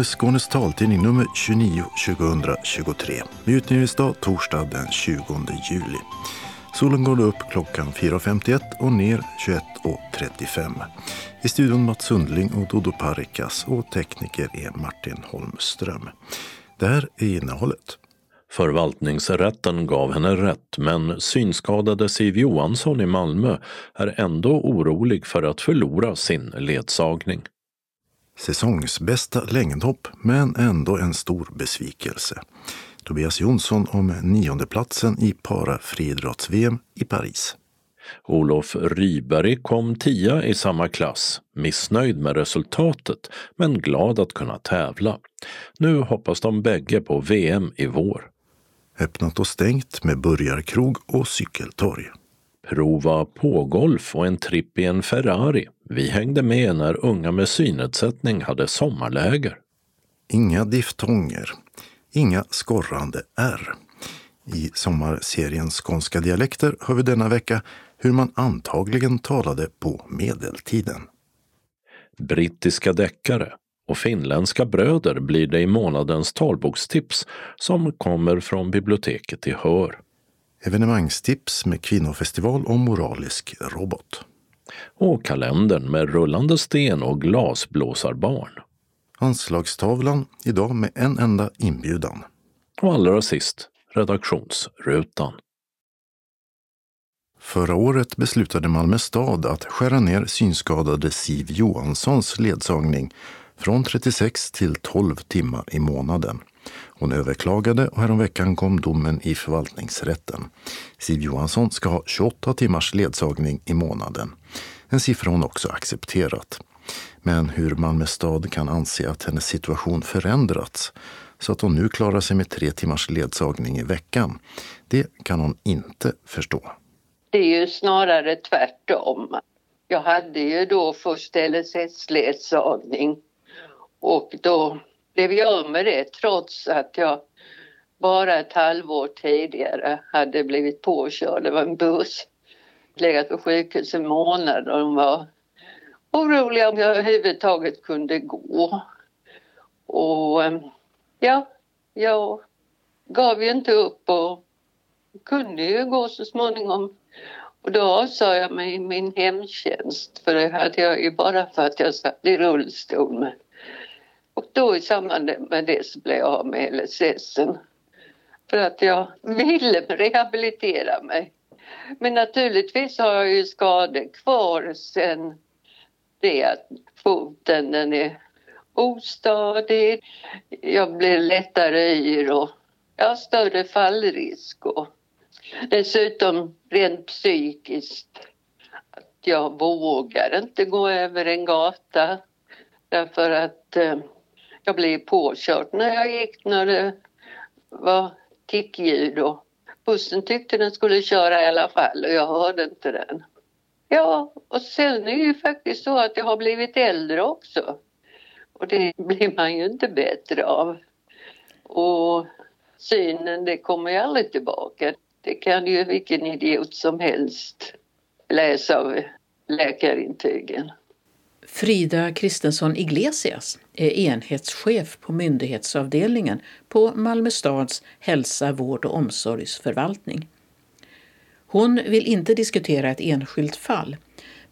gäller Skånes taltidning nummer 29 2023. med utgivningsdag torsdag den 20 juli. Solen går upp klockan 4.51 och ner 21.35. I studion Mats Sundling och Dodo Parikas och tekniker är Martin Holmström. Det här är innehållet. Förvaltningsrätten gav henne rätt men synskadade Siv Johansson i Malmö är ändå orolig för att förlora sin ledsagning. Säsongsbästa längdhopp, men ändå en stor besvikelse. Tobias Jonsson om niondeplatsen i para-friidrotts-VM i Paris. Olof Ryberg kom tia i samma klass, missnöjd med resultatet men glad att kunna tävla. Nu hoppas de bägge på VM i vår. Öppnat och stängt med burgarkrog och cykeltorg. Prova pågolf och en tripp i en Ferrari. Vi hängde med när unga med synnedsättning hade sommarläger. Inga diftonger, inga skorrande R. I sommarserien Skånska dialekter hör vi denna vecka hur man antagligen talade på medeltiden. Brittiska deckare och finländska bröder blir det i månadens talbokstips som kommer från biblioteket i Hör. Evenemangstips med kvinnofestival och moralisk robot. Och kalendern med rullande sten och glasblåsarbarn. Anslagstavlan idag med en enda inbjudan. Och allra sist redaktionsrutan. Förra året beslutade Malmö stad att skära ner synskadade Siv Johanssons ledsagning från 36 till 12 timmar i månaden. Hon överklagade och häromveckan kom domen i förvaltningsrätten. Siv Johansson ska ha 28 timmars ledsagning i månaden. En siffra hon också accepterat. Men hur Malmö stad kan anse att hennes situation förändrats så att hon nu klarar sig med tre timmars ledsagning i veckan, det kan hon inte förstå. Det är ju snarare tvärtom. Jag hade ju då först LSS-ledsagning och då blev jag av med det trots att jag bara ett halvår tidigare hade blivit påkörd. av en buss. Legat på sjukhus en månad och de var oroliga om jag överhuvudtaget kunde gå. Och eh, ja, jag gav ju inte upp och kunde ju gå så småningom. Och då avsade jag mig min hemtjänst för det hade jag ju bara för att jag satt i rullstol med. Och då i samband med det så blev jag av med LSS. För att jag ville rehabilitera mig. Men naturligtvis har jag ju skador kvar sen det att foten den är ostadig. Jag blir lättare yr och jag har större fallrisk. Och dessutom rent psykiskt. Att jag vågar inte gå över en gata därför att eh, jag blev påkörd när jag gick när det var tickljud och bussen tyckte den skulle köra i alla fall och jag hörde inte den. Ja, och sen är det ju faktiskt så att jag har blivit äldre också. Och det blir man ju inte bättre av. Och synen, det kommer ju aldrig tillbaka. Det kan ju vilken idiot som helst läsa av läkarintygen. Frida Kristensson Iglesias är enhetschef på myndighetsavdelningen på Malmö stads hälsa, vård och omsorgsförvaltning. Hon vill inte diskutera ett enskilt fall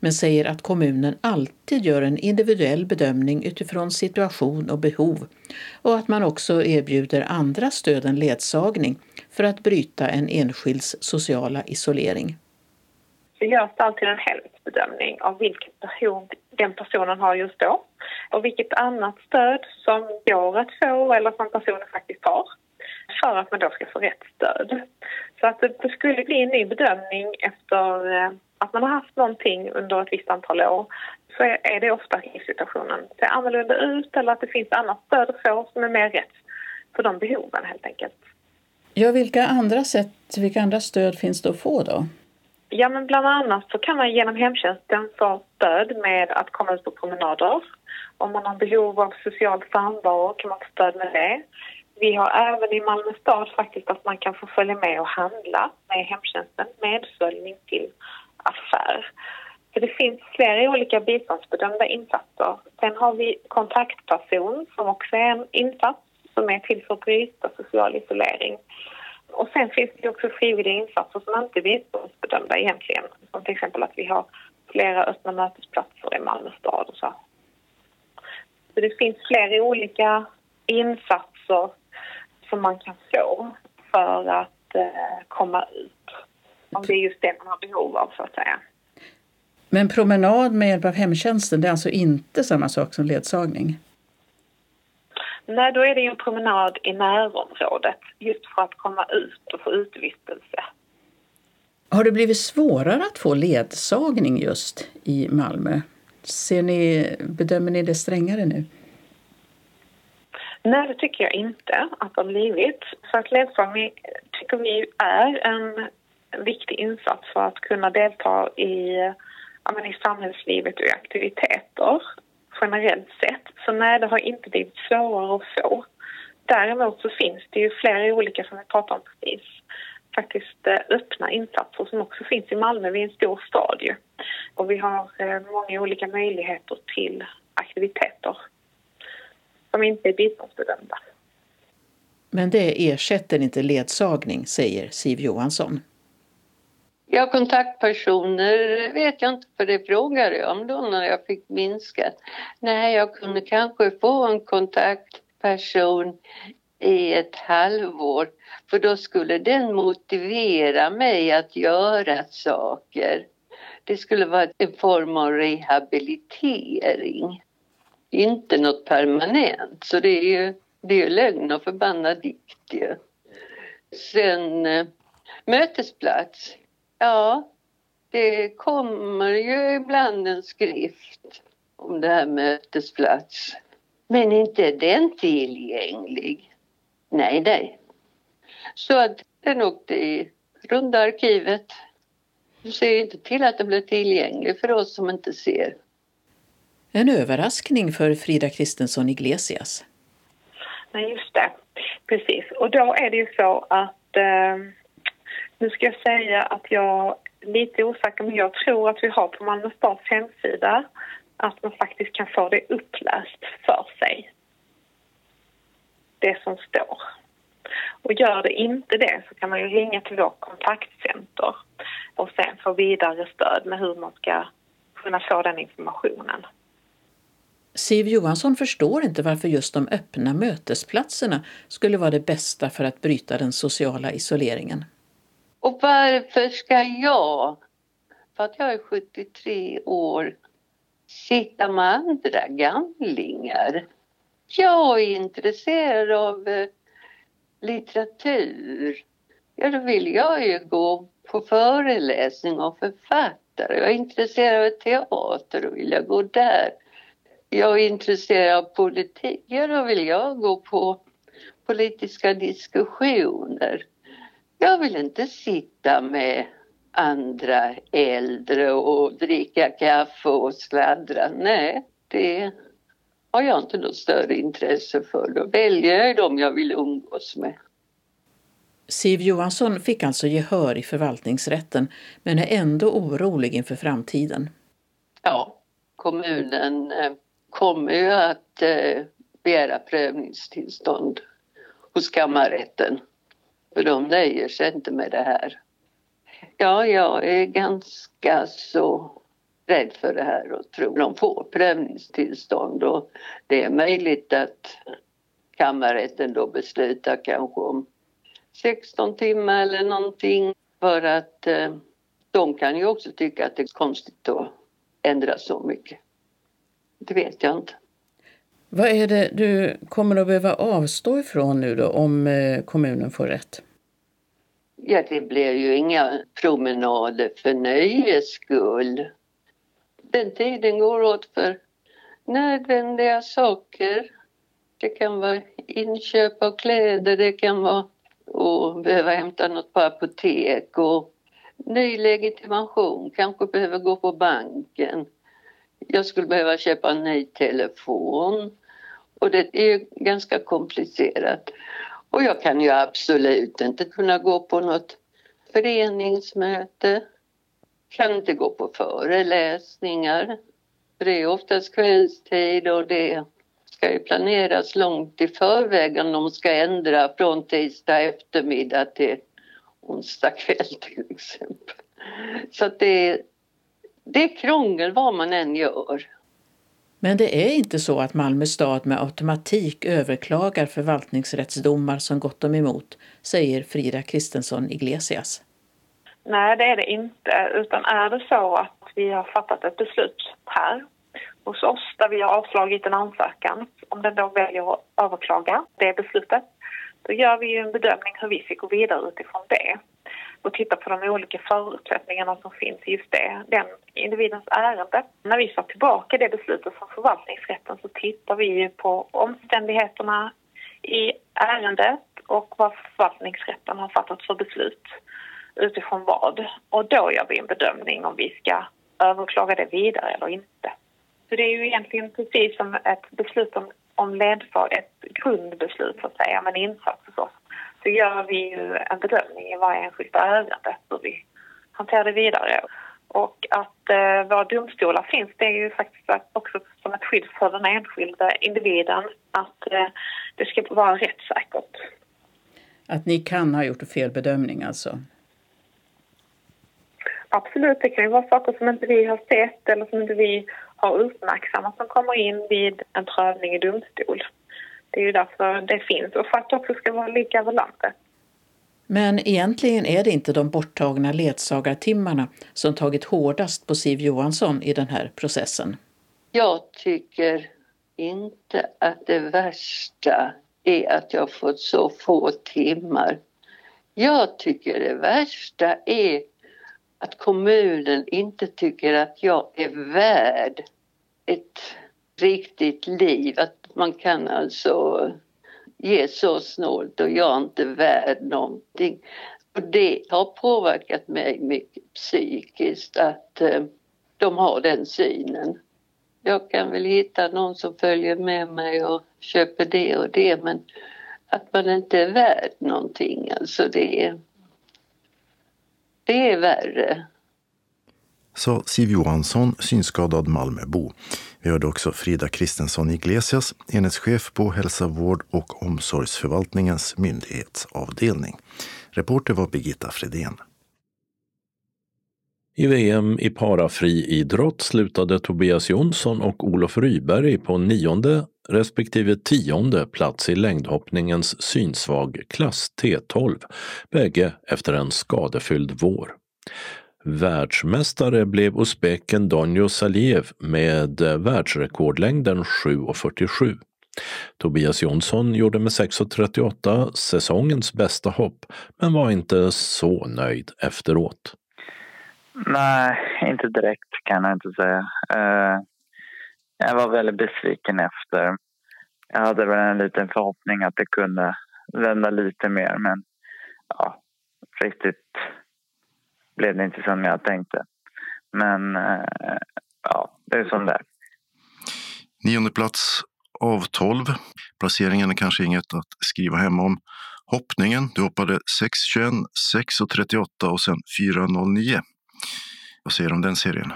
men säger att kommunen alltid gör en individuell bedömning utifrån situation och behov och att man också erbjuder andra stöd än ledsagning för att bryta en enskilds sociala isolering så görs det alltid en helhetsbedömning av vilket behov den personen har just då och vilket annat stöd som går att få eller som personen faktiskt har för att man då ska få rätt stöd. Så att det skulle bli en ny bedömning efter eh, att man har haft någonting under ett visst antal år så är det ofta att situationen ser annorlunda ut eller att det finns annat stöd att få som är mer rätt för de behoven helt enkelt. Ja, vilka andra sätt, vilka andra stöd finns det att få då? Ja, men bland annat så kan man genom hemtjänsten få stöd med att komma ut på promenader. Om man har behov av social samvaro kan man få stöd med det. Vi har även i Malmö stad faktiskt att man kan få följa med och handla med hemtjänsten, medföljning till affär. Så det finns flera olika biståndsbedömda insatser. Sen har vi kontaktperson som också är en insats som är till för att bryta social isolering. Och sen finns det också frivilliga insatser som inte är biståndsbedömda egentligen. Som till exempel att vi har flera öppna mötesplatser i Malmö stad och så. Så det finns flera olika insatser som man kan få för att eh, komma ut. Om det är just det man har behov av så att säga. Men promenad med hjälp av hemtjänsten, det är alltså inte samma sak som ledsagning? Nej, då är det ju en promenad i närområdet just för att komma ut och få utevistelse. Har det blivit svårare att få ledsagning just i Malmö? Ser ni, bedömer ni det strängare nu? Nej, det tycker jag inte att det har blivit. För att ledsagning tycker vi är en viktig insats för att kunna delta i, ja, i samhällslivet och i aktiviteter generellt sett. Så nej, det har inte blivit svårare att få. Däremot så finns det ju flera olika, som vi pratade om precis, faktiskt eh, öppna insatser som också finns i Malmö. Vi är en stor stad ju. Och vi har eh, många olika möjligheter till aktiviteter som inte är biståndsbedömda. Men det ersätter inte ledsagning, säger Siv Johansson. Ja, kontaktpersoner vet jag inte, för det frågade jag om då när jag fick minskat. Nej, jag kunde kanske få en kontaktperson i ett halvår för då skulle den motivera mig att göra saker. Det skulle vara en form av rehabilitering. Inte något permanent, så det är ju det är lögn och förbannad dikt ju. Sen eh, mötesplats. Ja, det kommer ju ibland en skrift om det här mötesplats. Men inte är den tillgänglig. Nej, nej. Så att den åkte i runda arkivet. Du ser inte till att den blir tillgänglig för oss som inte ser. En överraskning för Frida Kristensson Iglesias. Nej, just det. Precis. Och då är det ju så att eh, nu ska jag säga att jag är lite osäker, men jag tror att vi har på Malmö stads hemsida att man faktiskt kan få det uppläst för sig. Det som står. Och gör det inte det så kan man ju ringa till vårt kontaktcenter och sen få vidare stöd med hur man ska kunna få den informationen. Siv Johansson förstår inte varför just de öppna mötesplatserna skulle vara det bästa för att bryta den sociala isoleringen. Och varför ska jag, för att jag är 73 år, sitta med andra gamlingar? Jag är intresserad av eh, litteratur. Ja, då vill jag ju gå på föreläsning av författare. Jag är intresserad av teater och vill jag gå där. Jag är intresserad av politik. Ja, då vill jag gå på politiska diskussioner. Jag vill inte sitta med andra äldre och dricka kaffe och sladdra. Nej, det har jag inte något större intresse för. Då väljer jag de jag vill umgås med. Siv Johansson fick alltså gehör i förvaltningsrätten men är ändå orolig inför framtiden. Ja, kommunen eh, kommer ju att eh, begära prövningstillstånd hos kammarrätten. För de nöjer sig inte med det här. Ja, jag är ganska så rädd för det här och tror de får prövningstillstånd. Och det är möjligt att kammarrätten då beslutar kanske om 16 timmar eller någonting. För att eh, de kan ju också tycka att det är konstigt att ändra så mycket. Det vet jag inte. Vad är det du kommer att behöva avstå ifrån nu då om eh, kommunen får rätt? Ja, det blir ju inga promenader för nöjes skull. Den tiden går åt för nödvändiga saker. Det kan vara inköp av kläder, det kan vara att behöva hämta något på apotek och ny legitimation, kanske behöver gå på banken. Jag skulle behöva köpa en ny telefon och det är ganska komplicerat. Och jag kan ju absolut inte kunna gå på något föreningsmöte. kan inte gå på föreläsningar. För det är oftast kvällstid och det ska ju planeras långt i förväg om de ska ändra från tisdag eftermiddag till onsdag kväll till exempel. Så att det, det är krångel vad man än gör. Men det är inte så att Malmö stad med automatik överklagar förvaltningsrättsdomar som gått dem emot, säger Frida Kristensson Iglesias. Nej, det är det inte. Utan är det så att vi har fattat ett beslut här hos oss där vi har avslagit en ansökan, om den då väljer att överklaga det beslutet, då gör vi ju en bedömning hur vi ska gå vidare utifrån det och titta på de olika förutsättningarna som finns i just det, den individens ärende. När vi får tillbaka det beslutet från förvaltningsrätten så tittar vi på omständigheterna i ärendet och vad förvaltningsrätten har fattat för beslut utifrån vad. Och då gör vi en bedömning om vi ska överklaga det vidare eller inte. Så det är ju egentligen precis som ett beslut om, om ledfart, ett grundbeslut så att säga, men insats hos oss. Så gör vi ju en bedömning i varje enskilt ärende hur vi hanterar det vidare. Och att eh, våra domstolar finns, det är ju faktiskt också som ett skydd för den enskilda individen att eh, det ska vara rättssäkert. Att ni kan ha gjort en felbedömning alltså? Absolut, det kan ju vara saker som inte vi har sett eller som inte vi har uppmärksammat som kommer in vid en prövning i domstol. Det är ju därför det finns och för att det också ska vara lika över landet. Men egentligen är det inte de borttagna ledsagartimmarna som tagit hårdast på Siv Johansson i den här processen. Jag tycker inte att det värsta är att jag fått så få timmar. Jag tycker det värsta är att kommunen inte tycker att jag är värd ett riktigt liv. Att man kan alltså ge så snålt och jag är inte värd någonting. Och det har påverkat mig mycket psykiskt att eh, de har den synen. Jag kan väl hitta någon som följer med mig och köper det och det men att man inte är värd någonting alltså det är, det är värre sa Siv Johansson, synskadad Malmöbo. Vi hörde också Frida Kristensson Iglesias, enhetschef på Hälsa, vård och omsorgsförvaltningens myndighetsavdelning. Reporter var Birgitta Fredén. I VM i parafriidrott slutade Tobias Jonsson och Olof Ryberg på nionde respektive tionde plats i längdhoppningens synsvag klass T12, bägge efter en skadefylld vår. Världsmästare blev uzbeken Donjo Saliev med eh, världsrekordlängden 7,47. Tobias Jonsson gjorde med 6,38 säsongens bästa hopp, men var inte så nöjd efteråt. Nej, inte direkt kan jag inte säga. Uh, jag var väldigt besviken efter. Jag hade väl en liten förhoppning att det kunde vända lite mer, men ja, riktigt blev det inte som jag tänkte. Men eh, ja, det är som det är. Nionde plats av 12. Placeringen är kanske inget att skriva hem om. Hoppningen, du hoppade 6.21, 6.38 och sen 4.09. Vad säger du om den serien?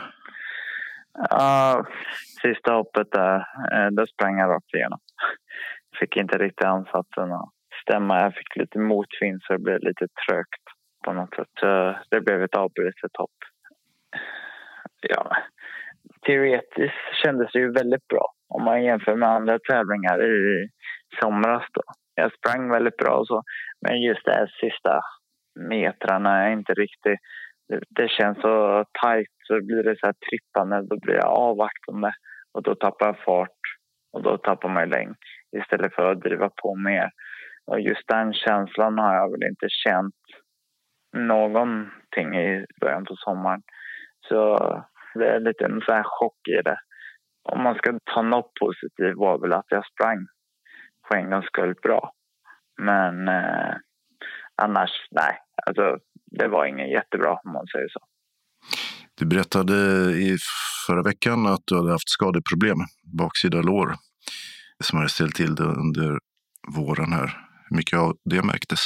Ja, sista hoppet där, eh, där sprang jag rakt igenom. Fick inte riktigt ansatsen att stämma. Jag fick lite motvind så det blev lite trögt på något sätt. Det blev ett avbrutet hopp. Ja, teoretiskt kändes det ju väldigt bra om man jämför med andra tävlingar i somras. Då. Jag sprang väldigt bra och så, men just de sista metrarna är inte riktigt... Det, det känns så tajt, så blir det så här trippande, då blir jag avvaktande och då tappar jag fart och då tappar man längd istället för att driva på mer. Och just den känslan har jag väl inte känt någonting i början på sommaren. Så det är lite en sån här chock i det. Om man ska ta något positivt var väl att jag sprang för en gångs skull bra. Men eh, annars, nej. Alltså, det var ingen jättebra om man säger så. Du berättade i förra veckan att du hade haft skadeproblem, baksida lår, som hade ställt till det under våren här. Hur mycket av det märktes?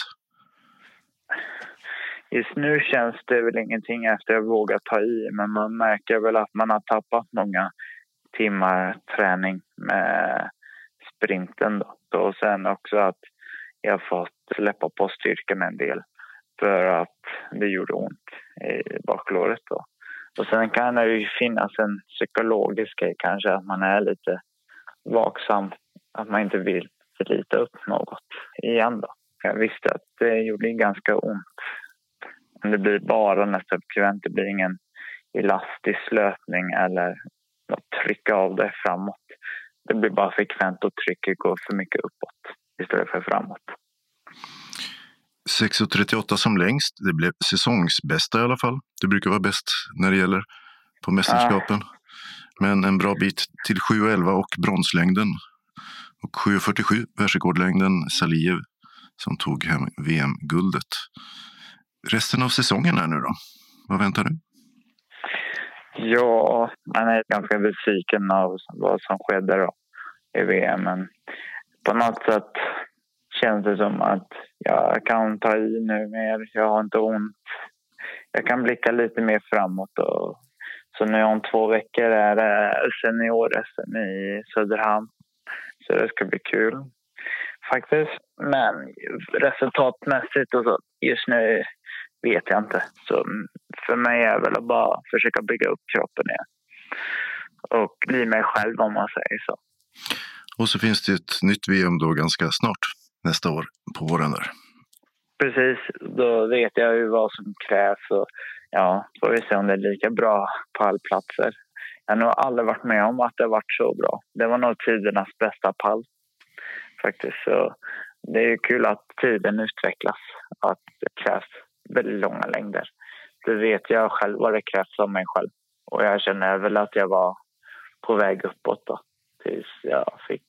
Just nu känns det väl ingenting efter jag vågat ta i, men man märker väl att man har tappat många timmar träning med sprinten. Då. Och sen också att jag har fått släppa på styrkan en del för att det gjorde ont i baklåret. Då. Och sen kan det ju finnas en psykologisk grej kanske, att man är lite vaksam, att man inte vill slita upp något igen. Då. Jag visste att det gjorde ganska ont. Det blir bara nästan bekvämt, det blir ingen elastisk löpning eller att trycka av det framåt. Det blir bara frekvent och trycket går för mycket uppåt istället för framåt. 6.38 som längst. Det blev säsongsbästa i alla fall. Det brukar vara bäst när det gäller på mästerskapen. Ja. Men en bra bit till 7.11 och bronslängden. Och 7.47 världsrekordlängden Saliev som tog hem VM-guldet. Resten av säsongen här nu då? Vad väntar du? Ja, man är ganska besviken av vad som skedde då i VM. Men på något sätt känns det som att jag kan ta i nu mer. Jag har inte ont. Jag kan blicka lite mer framåt. Och, så nu om två veckor är det senior-SM i Söderhamn. Så det ska bli kul faktiskt. Men resultatmässigt och så, just nu vet jag inte. Så för mig är det väl att bara försöka bygga upp kroppen igen. Och bli mig själv om man säger så. Och så finns det ett nytt VM då ganska snart nästa år på våren där. Precis, då vet jag ju vad som krävs och ja, får vi se om det är lika bra pallplatser. Jag har nog aldrig varit med om att det varit så bra. Det var nog tidernas bästa pall faktiskt. Så det är kul att tiden utvecklas, att det krävs väldigt långa längder. Det vet jag själv vad det krävs av mig själv. Och jag känner väl att jag var på väg uppåt då, tills jag fick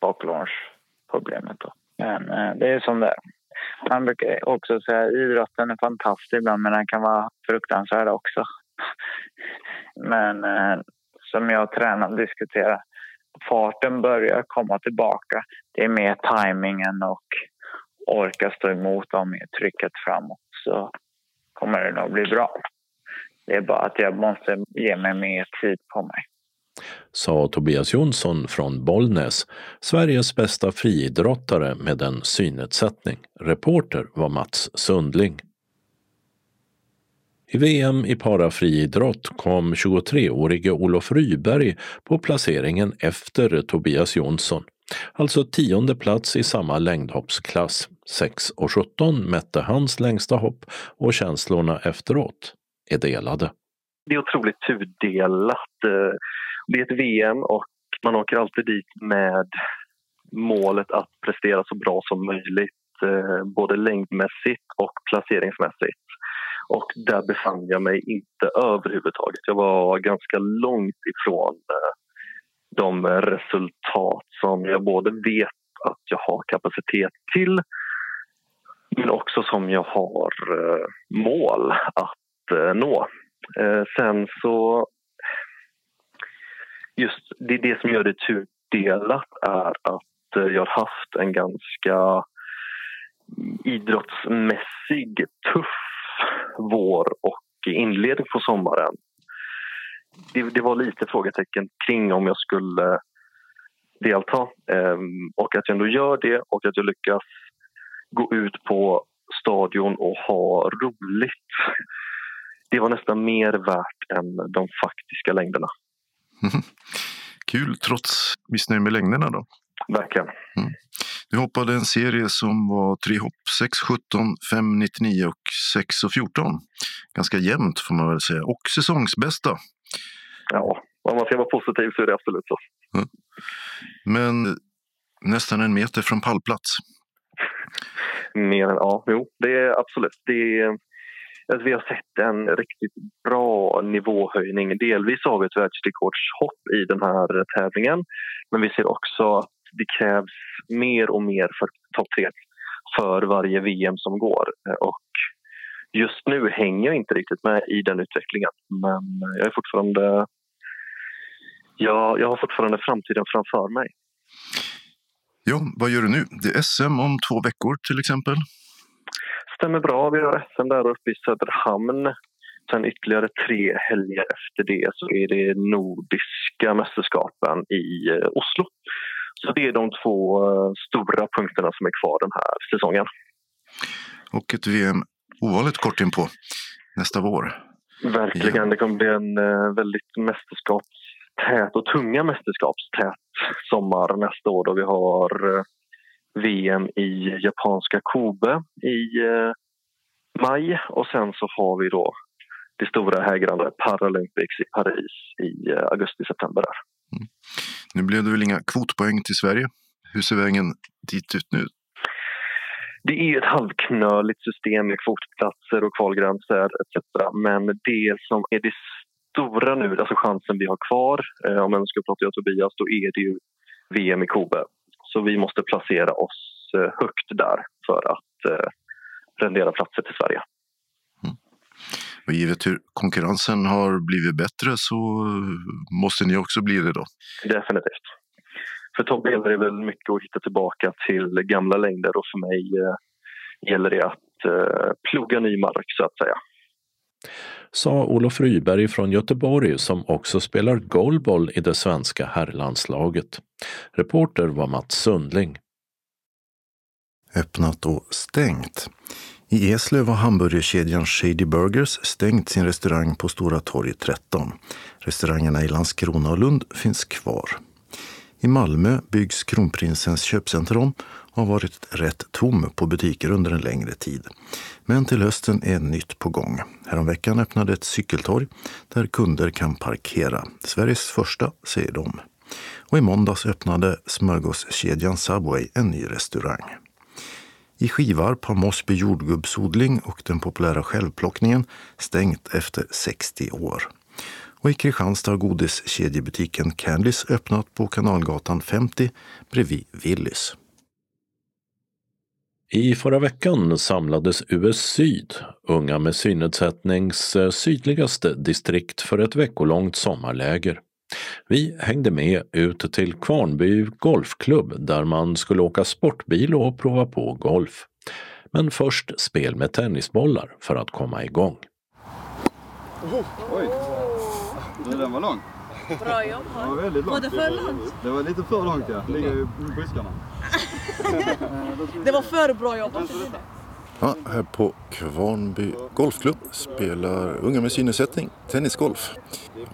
baklårsproblemet. Då. Men eh, det är som det är. Man brukar också säga att idrotten är fantastisk ibland, men den kan vara fruktansvärd också. men eh, som jag tränar och diskuterar, farten börjar komma tillbaka. Det är mer tajmingen och orka stå emot och med trycket framåt så kommer det nog bli bra. Det är bara att jag måste ge mig mer tid på mig. Sa Tobias Jonsson från Bollnäs, Sveriges bästa friidrottare med en synnedsättning. Reporter var Mats Sundling. I VM i parafriidrott kom 23-årige Olof Ryberg på placeringen efter Tobias Jonsson, alltså tionde plats i samma längdhoppsklass. 6.17 mätte hans längsta hopp och känslorna efteråt är delade. Det är otroligt tudelat. Eh, det är ett VM och man åker alltid dit med målet att prestera så bra som möjligt eh, både längdmässigt och placeringsmässigt. Och där befann jag mig inte överhuvudtaget. Jag var ganska långt ifrån eh, de resultat som jag både vet att jag har kapacitet till men också som jag har eh, mål att eh, nå. Sen så... Just det, det som gör det tudelat är att jag har haft en ganska idrottsmässig tuff vår och inledning på sommaren. Det, det, var lite frågetecken kring om jag skulle delta ehm, och att jag ändå gör det och att jag lyckas gå ut på stadion och ha roligt. Det var nästan mer värt än de faktiska längderna. Kul, trots missnöje med längderna då? Verkligen. Mm. Du hoppade en serie som var tre hopp, 6, 17, 5, 99 och 6 och 14. Ganska jämnt får man väl säga. Och säsongsbästa. Ja, om man ska vara positiv så är det absolut så. Mm. Men nästan en meter från pallplats. Mer än, ja, jo, det är absolut. Det är, alltså vi har sett en riktigt bra nivåhöjning. Delvis har vi ett världsrekordshopp i den här tävlingen. Men vi ser också att det krävs mer och mer för topp tre för varje VM som går. Och just nu hänger jag inte riktigt med i den utvecklingen. Men jag är fortfarande... Jag, jag har fortfarande framtiden framför mig. Ja, vad gör du nu? Det är SM om två veckor till exempel. stämmer bra. Vi har SM där uppe i Söderhamn. Sen ytterligare tre helger efter det så är det Nordiska mästerskapen i eh, Oslo. Så det är de två eh, stora punkterna som är kvar den här säsongen. Och ett VM ovanligt kort in på nästa vår. Verkligen. Det kommer bli en eh, väldigt mästerskapstät och tunga mästerskapstät sommar nästa år då vi har eh, VM i japanska Kobe i maj och sen så har vi då det stora hägrande Paralympics i Paris i augusti-september. där. Nu blev det väl inga kvotpoäng till Sverige. Hur ser vägen dit ut nu? Det är ett halvknöligt system med kvotplatser och kvalgränser etc. Men det som är det stora nu, alltså chansen vi har kvar, eh, om jag ska prata med Tobias, då är det ju VM i Kobe. Så vi måste placera oss eh, högt där för att eh, rendera platser till Sverige. Och givet hur konkurrensen har blivit bättre så måste ni också bli det då. Definitivt. För Tobbe gäller det väl mycket att hitta tillbaka till gamla längder och för mig eh, gäller det att eh, ploga ny mark så att säga. Sa Olof Ryberg från Göteborg som också spelar goalball i det svenska herrlandslaget. Reporter var Mats Sundling. Öppnat och stängt. I Eslöv har hamburgerkedjan Shady Burgers stängt sin restaurang på Stora torg 13. Restaurangerna i Landskrona och Lund finns kvar. I Malmö byggs Kronprinsens köpcentrum och har varit rätt tom på butiker under en längre tid. Men till hösten är nytt på gång. Häromveckan öppnade ett cykeltorg där kunder kan parkera. Sveriges första, säger de. Och i måndags öppnade smörgåskedjan Subway en ny restaurang. I Skivarp har Mossby jordgubbsodling och den populära självplockningen stängt efter 60 år. Och i Kristianstad har godiskedjebutiken Candys öppnat på Kanalgatan 50 bredvid Willys. I förra veckan samlades US Syd, unga med synnedsättnings eh, sydligaste distrikt, för ett veckolångt sommarläger. Vi hängde med ut till Kvarnby Golfklubb där man skulle åka sportbil och prova på golf. Men först spel med tennisbollar för att komma igång. Oj! Den var lång. Bra jobbat. Var väldigt lång. Var det för långt? Det var lite för långt ja. Ligger i buskarna. Det var för bra jobbat. Ja, här på Kvarnby Golfklubb spelar unga med synnedsättning tennisgolf.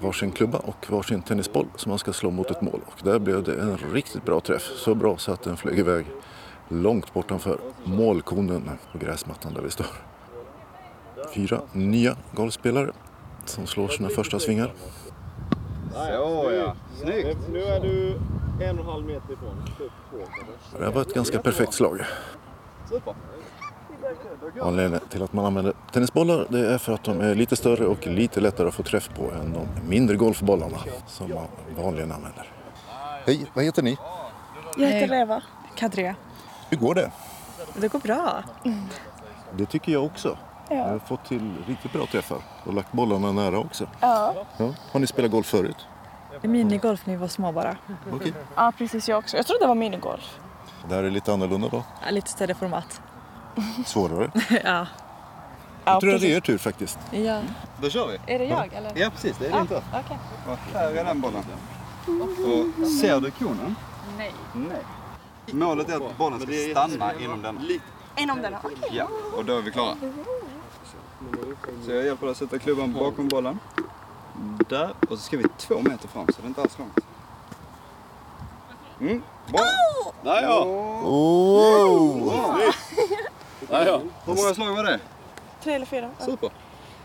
Varsin klubba och varsin tennisboll som man ska slå mot ett mål. Och där blev det en riktigt bra träff. Så bra så att den flög iväg långt bortanför målkonen på gräsmattan där vi står. Fyra nya golfspelare som slår sina första svingar. Så ja. Snyggt. Nu är du en och en halv meter ifrån. Det här var ett ganska perfekt slag. Super. Anledningen till att man använder tennisbollar det är för att de är lite större och lite lättare att få träff på än de mindre golfbollarna som man vanligen använder. Hej, vad heter ni? Jag heter Eva. Kadria. Hur går det? Det går bra. Det tycker jag också. Ja. Jag har fått till riktigt bra träffar och lagt bollarna nära också. Ja. Ja. Har ni spelat golf förut? Minigolf när vi var små bara. Okej. Ja, precis jag också. Jag trodde det var minigolf. Det här är lite annorlunda då. Ja, lite större format. Svårare. ja. Jag tror att det är er tur faktiskt. Ja. Då kör vi. Är det jag eller? Ja precis, det är din tur. Okej. Och här är den bollen. Och ser du konen? Nej. Nej. Målet är att bollen ska stanna inom denna. Inom den? Okej. Ja, och då är vi klara. Så jag hjälper dig att sätta klubban bakom bollen. Där. Och så ska vi två meter fram så det är inte alls långt. Mm. Bra. Där ja! Oh! Där ja! Hur många slag var det? Tre eller fyra? Ja. Super.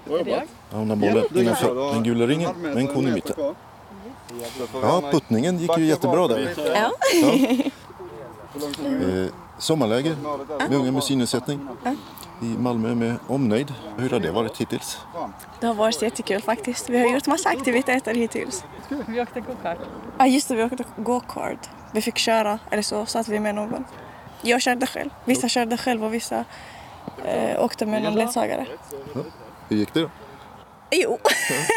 Är det jag? Hamnar bollen innanför den gula ringen med en kon i mitten. Ja, puttningen gick ju jättebra där. Ja. Eh, sommarläger med unga med synnedsättning i Malmö med omnejd. Hur har det varit hittills? Det har varit jättekul faktiskt. Vi har gjort massa aktiviteter hittills. Vi åkte go-kart. Ja, just det. Vi åkte go-kart. Vi fick köra, eller så satt vi med någon. Jag körde själv. Vissa körde själv och vissa eh, åkte med någon ledsagare. Hur gick det då? Jo,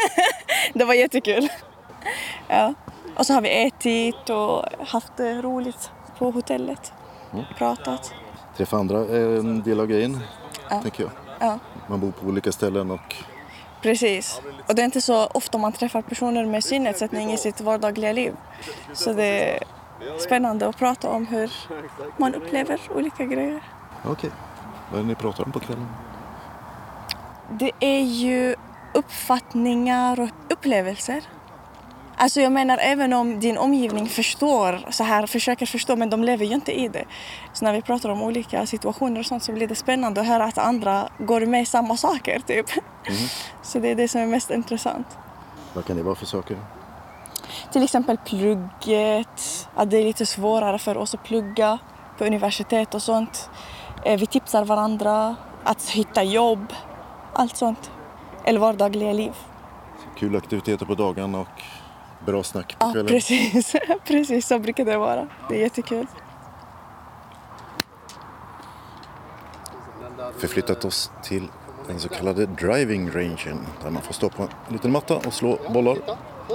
det var jättekul. Ja. Och så har vi ätit och haft det roligt på hotellet. Pratat. Träffa andra är en del av grejen. Ja. tänker jag. Ja. Man bor på olika ställen och Precis. Och det är inte så ofta man träffar personer med synnedsättning i sitt vardagliga liv. Så det spännande att prata om hur man upplever olika grejer. okej. Vad är det ni pratar om på kvällen? Det är ju uppfattningar och upplevelser. Alltså jag menar även om din omgivning förstår, så här, försöker förstå men de lever ju inte i det. Så när vi pratar om olika situationer och sånt så blir det spännande att höra att andra går med i samma saker typ. Så det är det som är mest intressant. Vad kan det vara för saker? Till exempel plugget, att det är lite svårare för oss att plugga på universitet och sånt. Eh, Vi tipsar varandra, att hitta jobb, allt sånt. Eller vardagliga liv. Kul aktiviteter på dagarna och bra snack på Ja, kvällen. precis. precis så brukar det vara. Det är jättekul. Förflyttat oss till den så kallade driving rangen där man får stå på en liten matta och slå bollar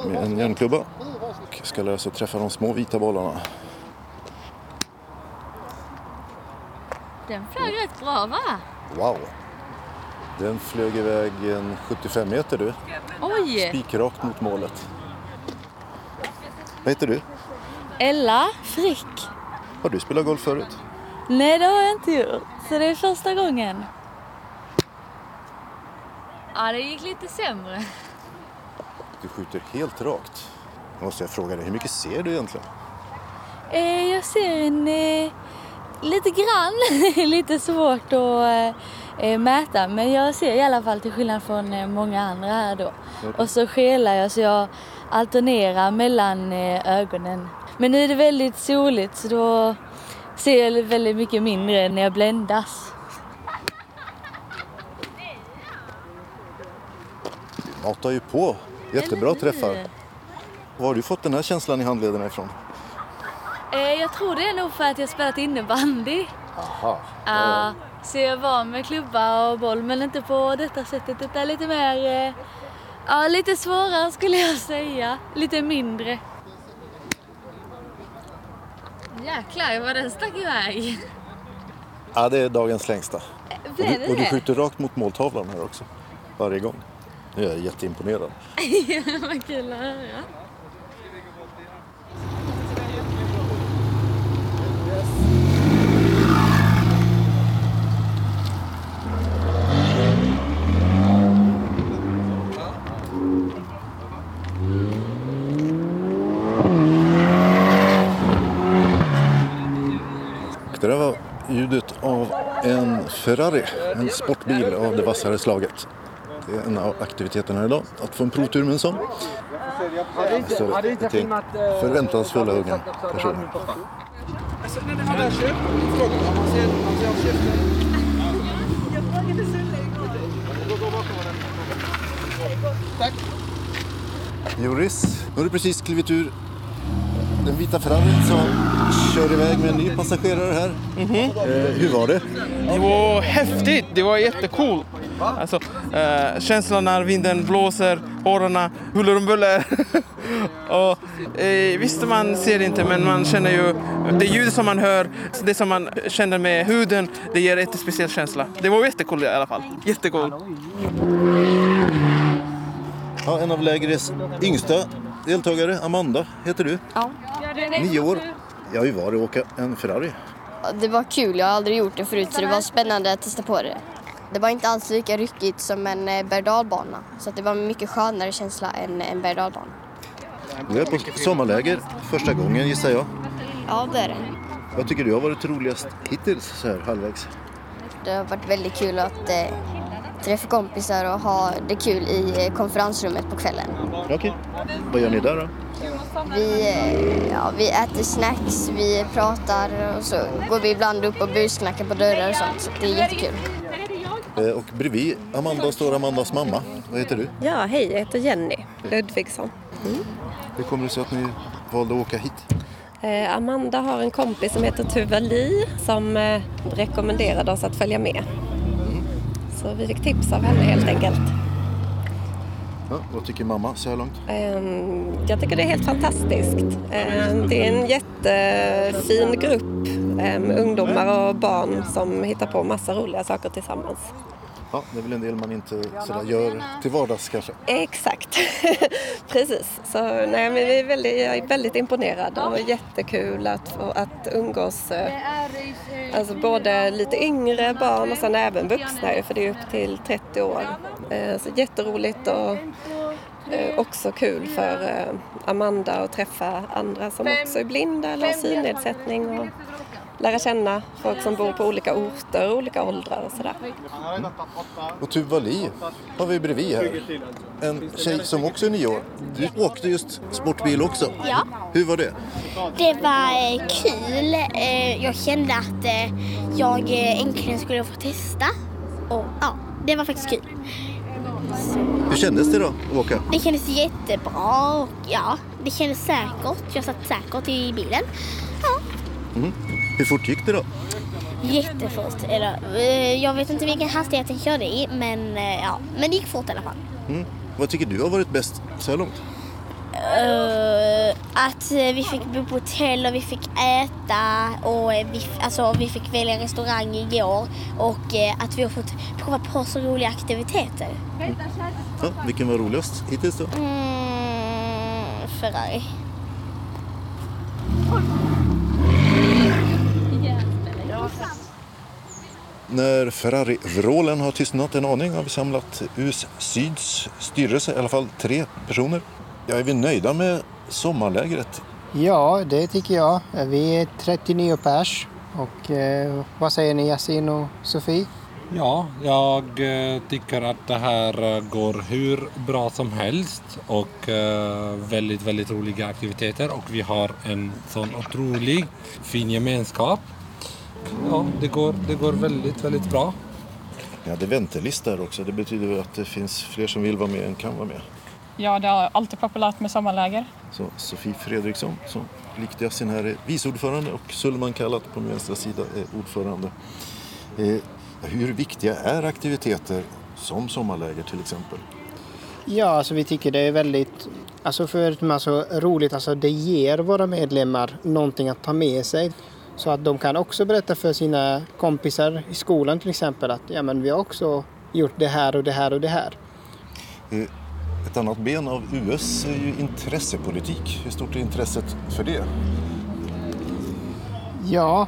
med en järnklubba. Och ska lära sig att träffa de små vita bollarna. Den flög rätt bra va? Wow! Den flög iväg en 75 meter du. Oj! Spikrakt mot målet. Vad heter du? Ella Frick. Har du spelat golf förut? Nej det har jag inte gjort. Så det är första gången. Ja det gick lite sämre. Du skjuter helt rakt. Då måste jag fråga dig, hur mycket ser du egentligen? Eh, jag ser en eh, lite grann, lite svårt att eh, mäta men jag ser i alla fall till skillnad från eh, många andra här då. Och så skelar jag så jag alternerar mellan eh, ögonen. Men nu är det väldigt soligt så då ser jag väldigt mycket mindre när jag bländas. Du matar ju på. Jättebra träffar. Var har du fått den här känslan i handlederna ifrån? Eh, jag tror det är nog för att jag spelat innebandy. Aha. Ja, så jag var med klubba och boll men inte på detta sättet utan lite mer, eh, ja lite svårare skulle jag säga. Lite mindre. Jäklar vad den stack iväg. Ja, det är dagens längsta. Och Blev du, det och du det? skjuter rakt mot måltavlan här också. Varje gång. Nu är jag jätteimponerad. vad kul att höra. Det där var ljudet av en Ferrari, en sportbil av det vassare slaget. Det är en av aktiviteterna idag, att få en provtur med en sån. Så ett gäng förväntansfulla unga personer. Joris, nu har du precis klivit ur den vita Ferrarin som kör iväg med en ny passagerare här. Eh, hur var det? Det var häftigt, det var jättecool. Alltså, eh, känslan när vinden blåser, hårarna huller om buller. och, eh, visst, man ser inte, men man känner ju det ljud som man hör, det som man känner med huden, det ger en speciell känsla. Det var jättecool i alla fall. Jättecool. Ja, en av lägrets yngsta deltagare, Amanda, heter du. Ja. Nio år. Ja, hur var det att åka en Ferrari? Det var kul, jag har aldrig gjort det förut så det var spännande att testa på det. Det var inte alls lika ryckigt som en eh, berg så det var en mycket skönare känsla än en berg Du är på sommarläger första gången gissar jag. Ja, det är det. Vad tycker du har varit roligast hittills så här halvvägs? Det har varit väldigt kul att eh, träffa kompisar och ha det kul i eh, konferensrummet på kvällen. Okej. Vad gör ni där då? Vi, eh, ja, vi äter snacks, vi pratar och så går vi ibland upp och busknackar på dörrar och sånt. Så det är jättekul. Eh, Och bredvid Amanda står Amandas mamma. Vad heter du? Ja, hej, jag heter Jenny Ludvigsson. Hur kommer det sig att ni valde att åka hit? Eh, Amanda har en kompis som heter Tuva Li som eh, rekommenderade oss att följa med. Så vi fick tips av henne helt enkelt. Ja, vad tycker mamma så här långt? Ehm, jag tycker det är helt fantastiskt. Ehm, det är en jättefin grupp ehm, ungdomar och barn som hittar på massa roliga saker tillsammans. Ja, det är väl en del man inte sådär gör till vardags kanske. Exakt, precis. Så nej, men vi är väldigt, jag är väldigt imponerad och jättekul att, att umgås. eh, Alltså både lite yngre barn och sen även vuxna för det är upp till 30 år. Eh, Så jätteroligt och eh, också kul för Amanda att träffa andra som också är blinda eller har synnedsättning och lära känna folk som bor på olika orter, olika åldrar och sådär. Och Tuva Li har vi bredvid här. En tjej som också är nio år. Du åkte just sportbil också. Ja. Hur var det? Det var eh, kul. Eh, Jag kände att eh, jag äntligen skulle få testa. Och ja, det var faktiskt kul. Hur kändes det då att åka? Det kändes jättebra och ja, det kändes säkert. Jag satt säkert i bilen. Mm. Hur fort gick det då? Jättefort. Eller, eh, jag vet inte vilken hastighet den körde i, men eh, ja, men det gick fort i alla fall. Mm. Vad tycker du har varit bäst så här långt? Eh, att vi fick bo på hotell och vi fick äta och vi, alltså, vi fick välja restaurang igår och eh, att vi har fått prova på så roliga aktiviteter. Ja, vilken var roligast hittills då? Mm, Ferrari. När Ferrari-vrålen har tystnat en aning har vi samlat US Syds styrelse, i alla fall tre personer. Ja, är vi nöjda med sommarlägret? Ja, det tycker jag. Vi är 39 pers. Och eh, vad säger ni Yasin och Sofie? Ja, jag eh, tycker att det här eh, går hur bra som helst och eh, väldigt, väldigt roliga aktiviteter och vi har en sån otrolig fin gemenskap. Ja, det går, det går väldigt, väldigt bra. Ja, det är väntelista här också. Det betyder att det finns fler som vill vara med än kan vara med. Ja, det är alltid populärt med sommarläger. Så Sofie Fredriksson, som likt Yasin här är vice ordförande och Sulman Kallat på min vänstra sida är ordförande. Eh, hur viktiga är aktiviteter som sommarläger till exempel? Ja, alltså vi tycker det är väldigt, alltså förutom alltså roligt, alltså det ger våra medlemmar någonting att ta med sig. Så att de kan också berätta för sina kompisar i skolan till exempel att ja, men vi har också gjort det här och det här och det här. Eh, Ett annat ben av US är ju intressepolitik. Hur stort är intresset för det? Ja,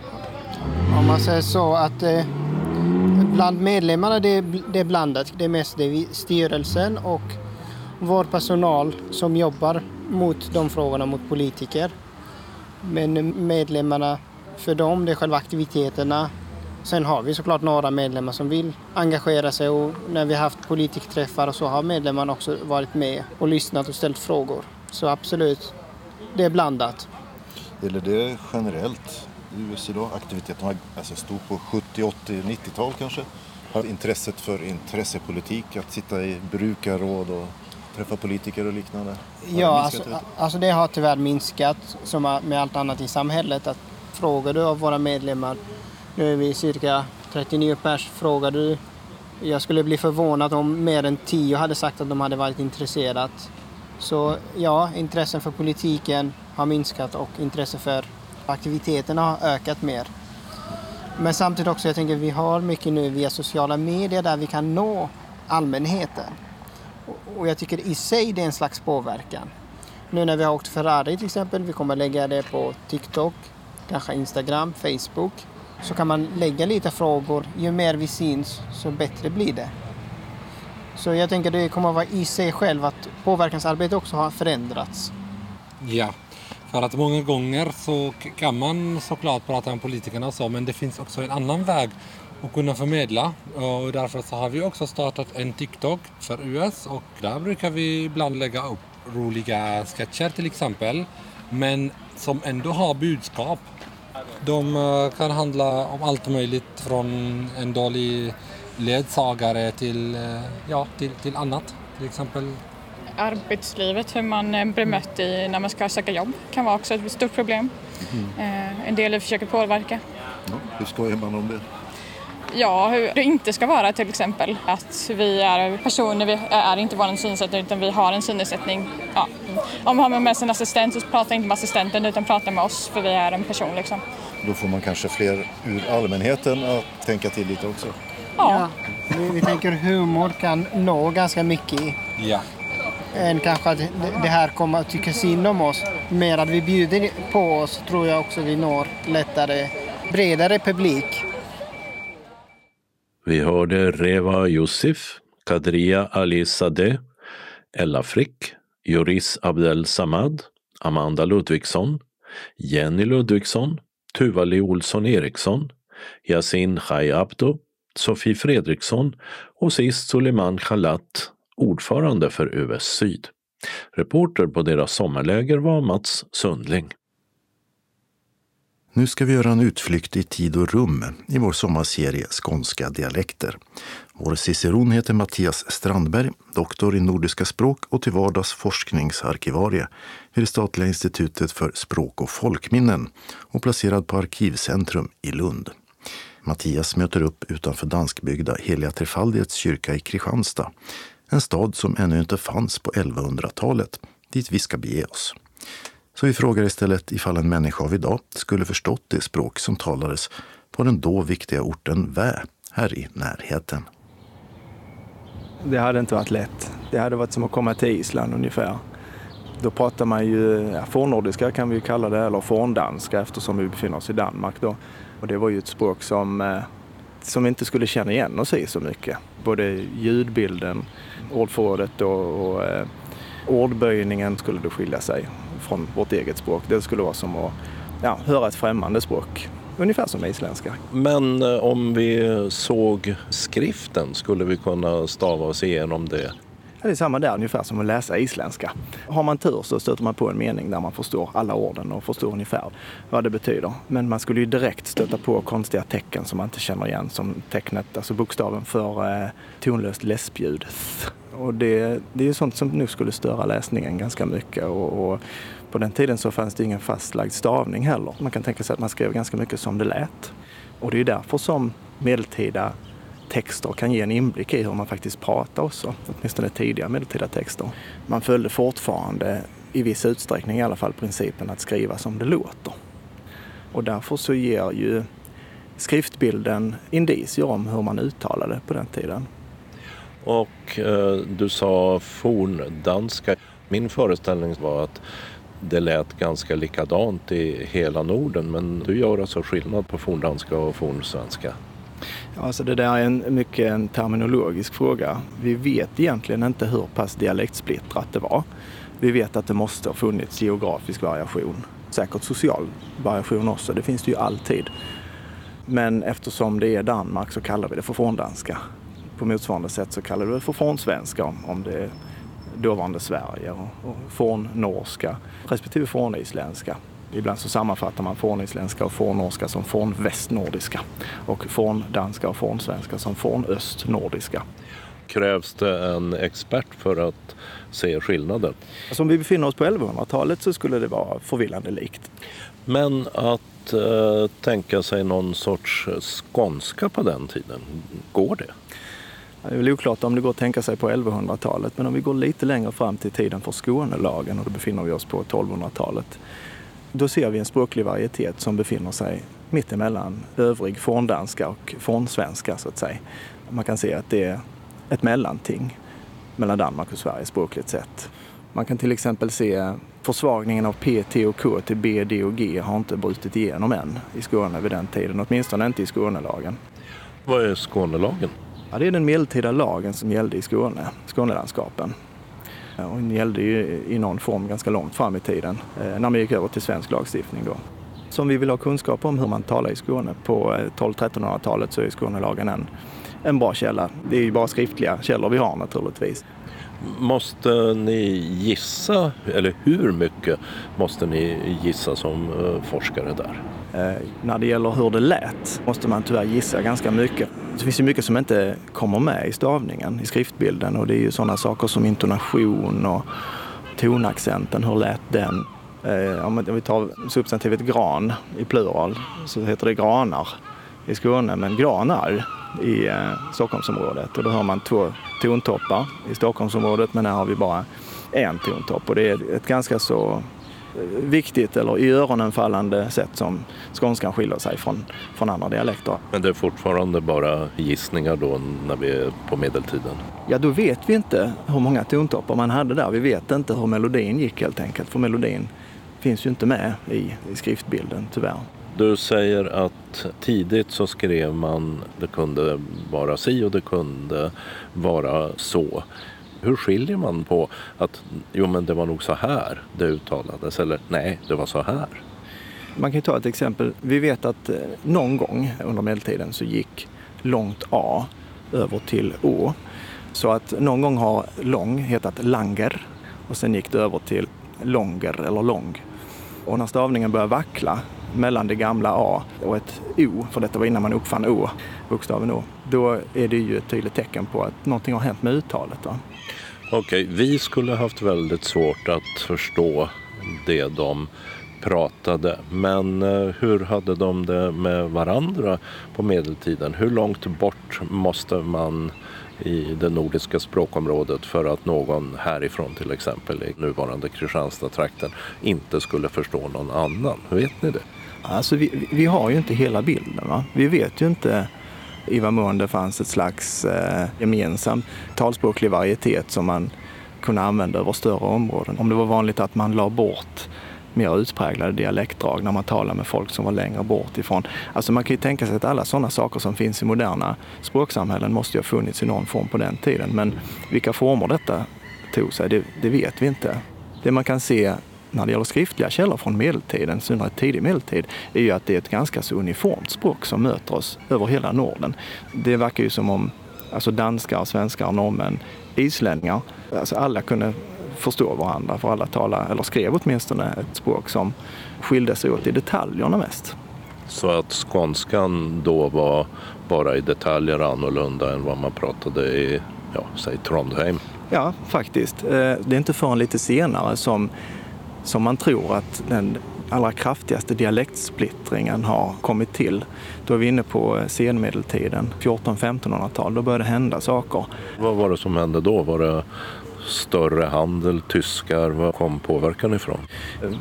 om man säger så att eh, bland medlemmarna det är, det är blandat. Det är mest det styrelsen och vår personal som jobbar mot de frågorna, mot politiker. Men medlemmarna, för dem, det är själva aktiviteterna. Sen har vi såklart några medlemmar som vill engagera sig och när vi har haft politikträffar och så har medlemmarna också varit med och lyssnat och ställt frågor. Så absolut, det är blandat. Eller det generellt i US idag? Aktiviteterna alltså stod på 70, 80, 90-tal kanske. Har intresset för intressepolitik, att sitta i brukarråd och träffa politiker och liknande? Har det Ja, minskat, alltså, alltså det har tyvärr minskat som med allt annat i samhället. Att frågar du av våra medlemmar, nu är vi cirka 39 pers, frågar du, jag skulle bli förvånad om mer än 10 hade sagt att de hade varit intresserade. Så ja, intressen för politiken har minskat och intresse för aktiviteterna har ökat mer. Men samtidigt också, jag tänker vi har mycket nu via sociala medier där vi kan nå allmänheten. Och jag tycker i sig det är en slags påverkan. Nu när vi har åkt Ferrari till exempel, vi kommer lägga det på TikTok, kanske Instagram, Facebook. Så kan man lägga lite frågor. Ju mer vi syns, så bättre blir det. Så jag tänker det kommer att vara i sig själv att påverkansarbete också har förändrats. Ja, för att många gånger så kan man såklart prata om politikerna och så, men det finns också en annan väg att kunna förmedla. Och därför så har vi också startat en TikTok för US och där brukar vi ibland lägga upp roliga sketcher till exempel, men som ändå har budskap. De eh, kan handla om allt möjligt från en dålig ledsagare till, eh, ja, till, till annat. Till exempel Arbetslivet, hur man eh, blir mött i när man ska söka jobb, kan vara också ett stort problem. Mm. En del försöker påverka. Ja, hur skojar man om det? Ja, hur det inte ska vara till exempel. Att vi är personer, vi är inte bara en synnedsättning utan vi har en synnedsättning. Ja. Om man har med sig en assistent så prata inte med assistenten utan prata med oss för vi är en person liksom. Då får man kanske fler ur allmänheten att tänka till lite också. Ja. Vi, vi tänker humor kan nå ganska mycket Ja. än kanske att det- det här kommer att tycka synd om oss. Mer att vi bjuder på oss tror jag också vi når lättare bredare publik. Vi hörde Reva Yusuf, Kadria Ali Sadeh, Ella Frick, Joris Abdel Samad, Amanda Ludvigsson, Jenny Ludvigsson, Tuvali Olsson Eriksson, Yasin Chai Abdo, Sofie Fredriksson och sist Suleiman Khalat, ordförande för US Syd. Reporter på deras sommarläger var Mats Sundling. Nu ska vi göra en utflykt i tid och rum i vår sommarserie Skånska dialekter. Vår ciceron heter Mattias Strandberg, doktor i nordiska språk och till vardags forskningsarkivarie vid det statliga institutet för språk och folkminnen och placerad på Arkivcentrum i Lund. Mattias möter upp utanför danskbyggda Heliga Trefaldighets kyrka i Kristianstad. En stad som ännu inte fanns på 1100-talet, dit vi ska bege oss. Så vi frågar istället ifall en människa av idag skulle förstått det språk som talades på den då viktiga orten Vä, här i närheten. Det hade inte varit lätt. Det hade varit som att komma till Island ungefär. Då pratar man ju ja, fornnordiska kan vi ju kalla det, eller forndanska eftersom vi befinner oss i Danmark då. Och det var ju ett språk som, eh, som vi inte skulle känna igen oss i så mycket. Både ljudbilden, ordförrådet och, och ordböjningen skulle då skilja sig från vårt eget språk. Det skulle vara som att ja, höra ett främmande språk. Ungefär som isländska. Men eh, om vi såg skriften, skulle vi kunna stava oss igenom det? Det är samma där ungefär som att läsa isländska. Har man tur så stöter man på en mening där man förstår alla orden och förstår ungefär vad det betyder. Men man skulle ju direkt stöta på konstiga tecken som man inte känner igen som tecknet, alltså bokstaven för eh, tonlöst läspljud. Och det, det är ju sånt som nog skulle störa läsningen ganska mycket. Och, och på den tiden så fanns det ingen fastlagd stavning heller. Man kan tänka sig att man skrev ganska mycket som det lät. Och det är därför som medeltida texter kan ge en inblick i hur man faktiskt pratar också, åtminstone tidiga medeltida texter. Man följde fortfarande, i viss utsträckning i alla fall, principen att skriva som det låter. Och därför så ger ju skriftbilden indicier om hur man uttalade på den tiden. Och eh, du sa forndanska. Min föreställning var att det lät ganska likadant i hela Norden men du gör alltså skillnad på forndanska och fornsvenska. Alltså det där är en, mycket en terminologisk fråga. Vi vet egentligen inte hur pass dialektsplittrat det var. Vi vet att det måste ha funnits geografisk variation. Säkert social variation också, det finns det ju alltid. Men eftersom det är Danmark så kallar vi det för forndanska. På motsvarande sätt så kallar vi det för fornsvenska om, om det är dåvarande Sverige och, och fornnorska respektive fornisländska. Ibland så sammanfattar man fornisländska och fornnorska som fornvästnordiska och forndanska och fornsvenska som fornöstnordiska. Krävs det en expert för att se skillnaden? Alltså om vi befinner oss på 1100-talet så skulle det vara förvillande likt. Men att eh, tänka sig någon sorts skånska på den tiden, går det? Det är väl oklart om det går att tänka sig på 1100-talet men om vi går lite längre fram till tiden för Skånelagen och då befinner vi oss på 1200-talet. Då ser vi en språklig varietet som befinner sig mittemellan övrig forndanska och fornsvenska så att säga. Man kan se att det är ett mellanting mellan Danmark och Sverige språkligt sett. Man kan till exempel se försvagningen av P, T och K till B, D och G har inte brutit igenom än i Skåne vid den tiden, åtminstone inte i Skånelagen. Vad är Skånelagen? Ja, det är den medeltida lagen som gällde i Skåne, Skånelandskapen. Och den gällde ju i någon form ganska långt fram i tiden eh, när man gick över till svensk lagstiftning då. Så om vi vill ha kunskap om hur man talar i Skåne på eh, 1200-1300-talet så är Skånelagen en, en bra källa. Det är ju bara skriftliga källor vi har naturligtvis. Måste ni gissa, eller hur mycket måste ni gissa som eh, forskare där? Eh, när det gäller hur det lät måste man tyvärr gissa ganska mycket. Det finns ju mycket som inte kommer med i stavningen, i skriftbilden och det är ju sådana saker som intonation och tonaccenten, hur lät den? Eh, om vi tar substantivet gran i plural så heter det granar i Skåne, men granar i eh, Stockholmsområdet. Och då har man två tontoppar i Stockholmsområdet, men här har vi bara en tontopp. Och det är ett ganska så viktigt eller i öronen fallande sätt som skånskan skiljer sig från, från andra dialekter. Men det är fortfarande bara gissningar då när vi är på medeltiden? Ja, då vet vi inte hur många tontoppar man hade där. Vi vet inte hur melodin gick helt enkelt, för melodin finns ju inte med i, i skriftbilden tyvärr. Du säger att tidigt så skrev man det kunde vara si och det kunde vara så. Hur skiljer man på att jo men det var nog så här det uttalades eller nej det var så här? Man kan ju ta ett exempel. Vi vet att eh, någon gång under medeltiden så gick långt A över till Å. Så att någon gång har lång hetat langer och sen gick det över till longer eller lång. Och när stavningen börjar vackla mellan det gamla A och ett O, för detta var innan man uppfann O, bokstaven O, då är det ju ett tydligt tecken på att någonting har hänt med uttalet. Då. Okej, vi skulle haft väldigt svårt att förstå det de pratade. Men eh, hur hade de det med varandra på medeltiden? Hur långt bort måste man i det nordiska språkområdet för att någon härifrån till exempel i nuvarande Kristianstad-trakten inte skulle förstå någon annan? Vet ni det? Alltså vi, vi har ju inte hela bilden. Va? Vi vet ju inte i vad mån det fanns ett slags eh, gemensam talspråklig varietet som man kunde använda över större områden. Om det var vanligt att man la bort mer utpräglade dialektdrag när man talar med folk som var längre bort ifrån. Alltså man kan ju tänka sig att alla sådana saker som finns i moderna språksamhällen måste ju ha funnits i någon form på den tiden. Men vilka former detta tog sig, det, det vet vi inte. Det man kan se när det gäller skriftliga källor från medeltiden, synnerhet tidig medeltid, är ju att det är ett ganska så uniformt språk som möter oss över hela Norden. Det verkar ju som om alltså danskar, svenskar, norrmän, islänningar, alltså alla kunde förstå varandra för alla talade, eller skrev åtminstone ett språk som skilde sig åt i detaljerna mest. Så att skånskan då var bara i detaljer annorlunda än vad man pratade i, ja, säg Trondheim? Ja, faktiskt. Eh, det är inte förrän lite senare som, som man tror att den allra kraftigaste dialektsplittringen har kommit till. Då är vi inne på senmedeltiden, 1400-1500-tal. Då började det hända saker. Vad var det som hände då? Var det större handel, tyskar? Var kom påverkan ifrån?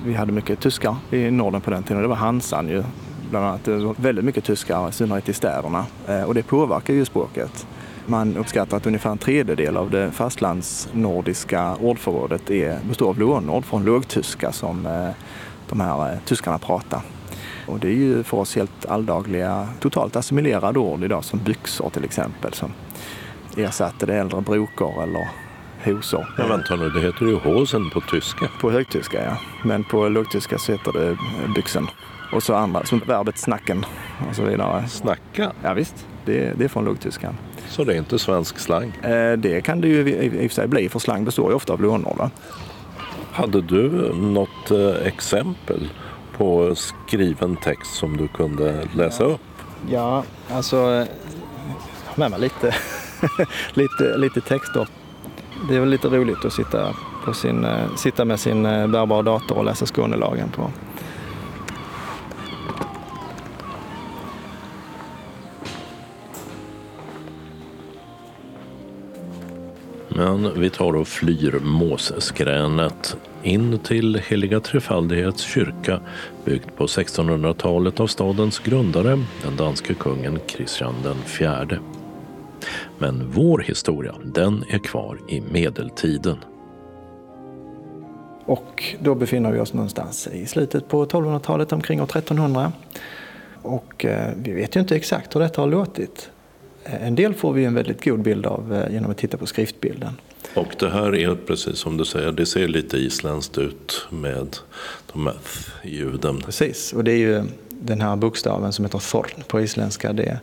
Vi hade mycket tyskar i Norden på den tiden. Det var Hansan ju. Bland annat. Det var väldigt mycket tyskar, i synnerhet i städerna. Eh, och det påverkar ju språket. Man uppskattar att ungefär en tredjedel av det fastlandsnordiska ordförrådet är, består av lånord från lågtyska som eh, de här eh, tyskarna pratar. Och det är ju för oss helt alldagliga, totalt assimilerade ord idag som byxor till exempel som ersatte det äldre brokor eller hosor. Men vänta nu, det heter ju hosen på tyska. På högtyska ja, men på lågtyska så heter det byxen. Och så andra, som verbet snacken och så vidare. Snacka? Ja, visst, det, det är från lågtyskan. Så det är inte svensk slang? Eh, det kan det ju i, i och för sig bli, för slang består ju ofta av lånord. Hade du något eh, exempel på skriven text som du kunde läsa upp? Ja, alltså har med mig lite, lite, lite texter. Det är väl lite roligt att sitta, på sin, sitta med sin bärbara dator och läsa Skånelagen på. Men vi tar och flyr måsskränet in till Heliga Trefaldighets kyrka byggd på 1600-talet av stadens grundare, den danske kungen Kristian IV. Men vår historia, den är kvar i medeltiden. Och då befinner vi oss någonstans i slutet på 1200-talet, omkring år 1300. Och eh, vi vet ju inte exakt hur detta har låtit. En del får vi en väldigt god bild av genom att titta på skriftbilden. Och det här är precis som du säger, det ser lite isländskt ut med de här ljuden. Precis, och det är ju den här bokstaven som heter thorn på isländska. Det,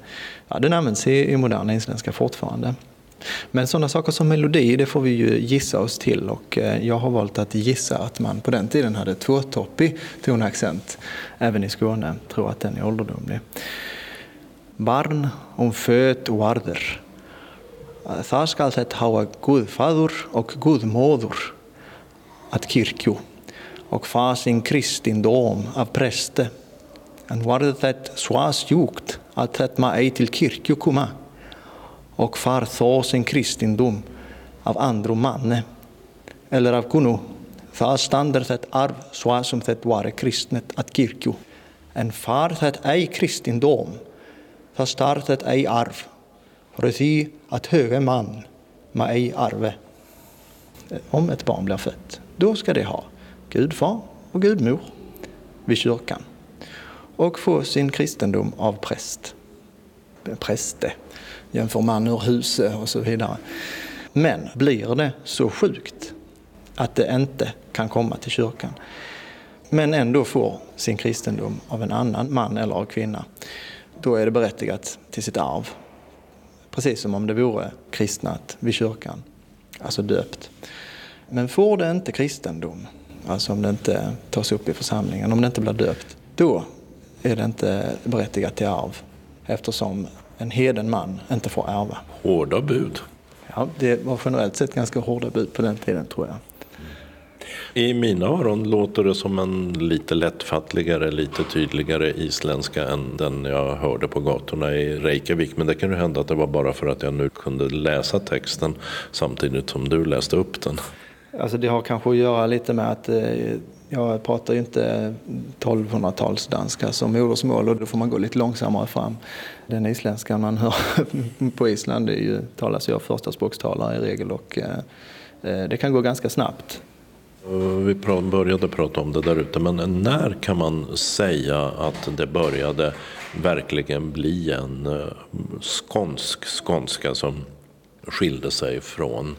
ja, den används i, i moderna isländska fortfarande. Men sådana saker som melodi, det får vi ju gissa oss till och jag har valt att gissa att man på den tiden hade tvåtoppig tonaccent även i Skåne. Jag tror att den är ålderdomlig. Barn om föt och arder. Það skal þetta hafa Guð fadur och Guð móður att kirkju och fa sin kristendom av präste. En varð þetta sva sjúkt att ett ma ej till kirkju komma och far så sin kristendom av andra manne eller av kunu. för standard ett arv så som det vare kristnet att kirkju, en far det ej kristendom för startet ej arv för att höge man må ej arve eh, om ett barn blir fött då ska det ha gudfar och gudmor vid kyrkan och få sin kristendom av präst. Eh, präste, jämför man ur huse och så vidare. Men blir det så sjukt att det inte kan komma till kyrkan men ändå får sin kristendom av en annan man eller av kvinna, då är det berättigat till sitt arv. Precis som om det vore kristnat vid kyrkan, alltså döpt. Men får det inte kristendom, alltså om det inte tas upp i församlingen, om det inte blir döpt, då är det inte berättigat till arv eftersom en heden man inte får ärva. Hårda bud. Ja, det var generellt sett ganska hårda bud på den tiden tror jag. I mina öron låter det som en lite lättfattligare, lite tydligare isländska än den jag hörde på gatorna i Reykjavik. Men det kan ju hända att det var bara för att jag nu kunde läsa texten samtidigt som du läste upp den. Alltså det har kanske att göra lite med att eh, jag pratar ju inte 1200-talsdanska som modersmål och då får man gå lite långsammare fram. Den isländska man hör på Island det är ju, talas ju av förstaspråkstalare i regel och eh, eh, det kan gå ganska snabbt. Eh, vi började prata om det där ute, men när kan man säga att det började verkligen bli en eh, skånsk skånska som skilde sig från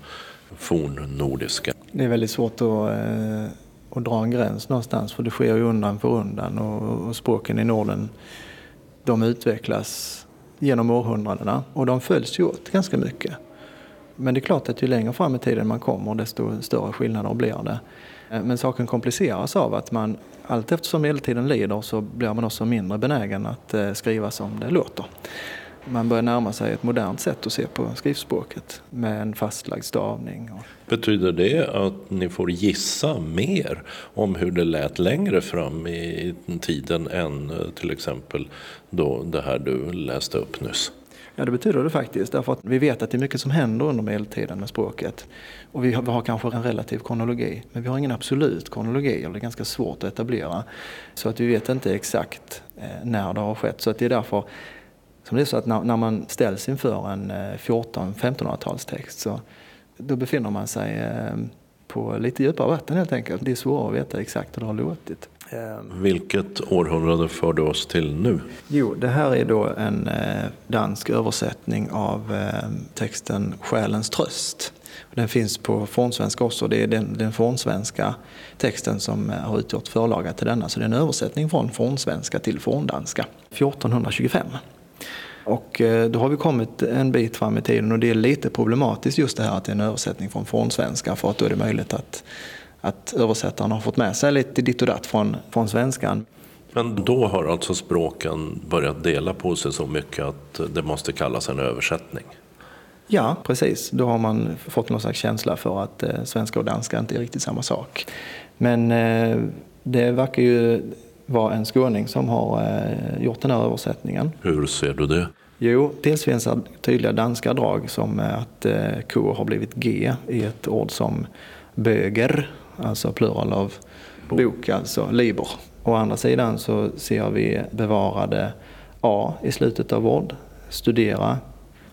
fornnordiska? Det är väldigt svårt att, eh, att dra en gräns någonstans för det sker ju undan för undan och, och språken i Norden de utvecklas genom århundradena och de följs ju åt ganska mycket. Men det är klart att ju längre fram i tiden man kommer desto större skillnader blir det. Eh, men saken kompliceras av att man allt eftersom medeltiden lider så blir man också mindre benägen att eh, skriva som det låter. Man börjar närma sig ett modernt sätt att se på skriftspråket med en fastlagd stavning. Betyder det att ni får gissa mer om hur det lät längre fram i tiden än eh, till exempel då det här du läste upp nyss? Ja, det betyder det faktiskt. Därför att vi vet att det är mycket som händer under medeltiden med språket. Och vi har, vi har kanske en relativ kronologi, men vi har ingen absolut kronologi, och det är ganska svårt att etablera. Så att vi vet inte exakt eh, när det har skett. Så att det är därför som det är så att när, när man ställs inför en eh, 14-1500-talstext så då befinner man sig eh, på lite djupare vatten helt enkelt. Det är svårare att veta exakt hur det har låtit. Vilket århundrade för du oss till nu? Jo, det här är då en eh, dansk översättning av eh, texten Själens tröst. Den finns på fornsvenska också. Det är den, den fornsvenska texten som eh, har utgjort förlaga till denna. Så det är en översättning från fornsvenska till forndanska. 1425. Och då har vi kommit en bit fram i tiden och det är lite problematiskt just det här att det är en översättning från fornsvenska för att då är det möjligt att att översättaren har fått med sig lite ditt och datt från, från svenskan. Men då har alltså språken börjat dela på sig så mycket att det måste kallas en översättning? Ja, precis. Då har man fått någon slags känsla för att eh, svenska och danska inte är riktigt samma sak. Men eh, det verkar ju vara en skåning som har eh, gjort den här översättningen. Hur ser du det? Jo, dels finns det tydliga danska drag som att K har blivit G i ett ord som böger alltså plural av bok, alltså liber. Å andra sidan så ser vi bevarade A i slutet av ord, studera.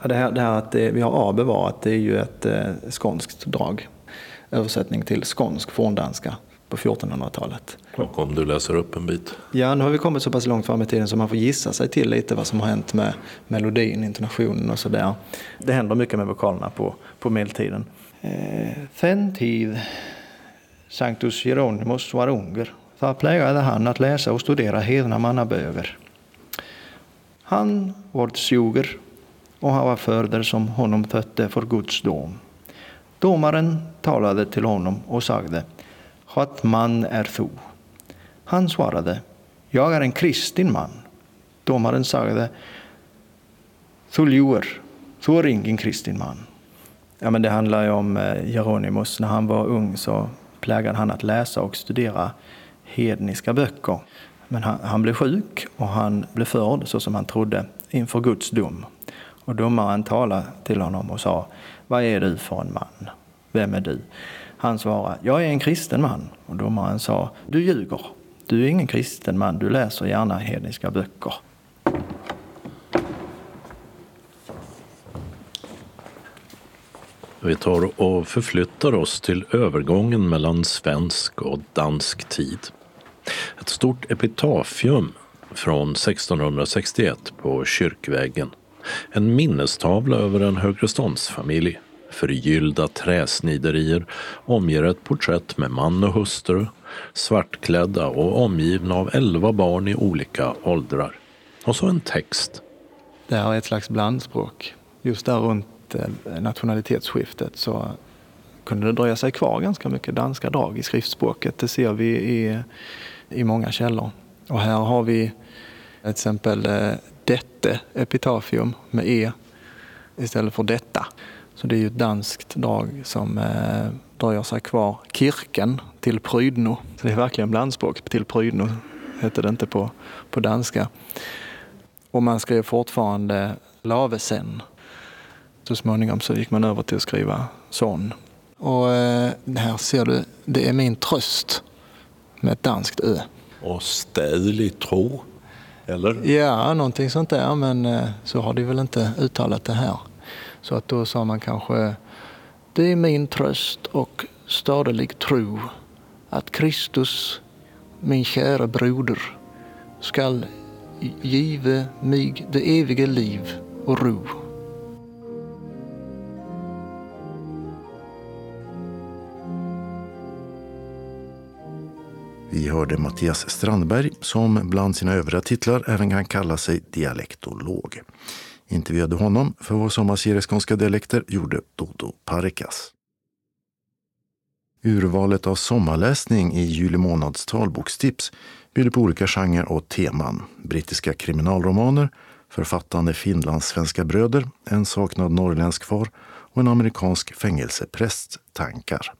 Det här, det här att det, vi har A bevarat det är ju ett eh, skånskt drag. Översättning till skånsk forndanska på 1400-talet. Och om du läser upp en bit? Ja, nu har vi kommit så pass långt fram i tiden så man får gissa sig till lite vad som har hänt med melodin, intonationen och sådär. Det händer mycket med vokalerna på, på medeltiden. Eh, Fentiv Sanctus Hieronymus var unger. Så plägade han att läsa och studera hedna mannaböger. Han var sjuger och han var förder som honom fötte för Guds dom. Domaren talade till honom och sagde, att man är du? Han svarade, Jag är en kristin man. Domaren sagde, Du ljuger, du är ingen kristin man. Ja, men det handlar ju om eh, Jeronimus När han var ung så plägade han att läsa och studera hedniska böcker. Men han, han blev sjuk och han blev förd så som han trodde inför Guds dom. Och domaren talade till honom och sa, vad är du för en man? Vem är du? Han svarade, jag är en kristen man. Och domaren sa, du ljuger. Du är ingen kristen man, du läser gärna hedniska böcker. Vi tar och förflyttar oss till övergången mellan svensk och dansk tid. Ett stort epitafium från 1661 på kyrkväggen. En minnestavla över en högreståndsfamilj. Förgyllda träsniderier omger ett porträtt med man och hustru, svartklädda och omgivna av elva barn i olika åldrar. Och så en text. Det här är ett slags blandspråk. Just där runt Eh, nationalitetsskiftet så kunde det dröja sig kvar ganska mycket danska drag i skriftspråket. Det ser vi i, i många källor. Och här har vi till exempel eh, dette epitafium med e istället för detta. Så det är ju ett danskt drag som eh, dröjer sig kvar. Kirken till prydno. Så det är verkligen blandspråk. Till prydno hette det inte på, på danska. Och man skrev fortfarande lavesen. Så småningom så gick man över till att skriva son. Och eh, här ser du, det är min tröst med ett danskt ö. Och städlig tro, eller? Ja, någonting sånt där, men eh, så har de väl inte uttalat det här. Så att då sa man kanske, det är min tröst och stadelig tro att Kristus, min kära broder, skall give mig det eviga liv och ro. Vi hörde Mattias Strandberg som bland sina övriga titlar även kan kalla sig dialektolog. Intervjuade honom för vår sommarserie Skånska dialekter gjorde Dodo Parikas. Urvalet av sommarläsning i juli månads talbokstips bjuder på olika genrer och teman. Brittiska kriminalromaner, författande finlandssvenska bröder, en saknad norrländsk far och en amerikansk fängelseprästs tankar.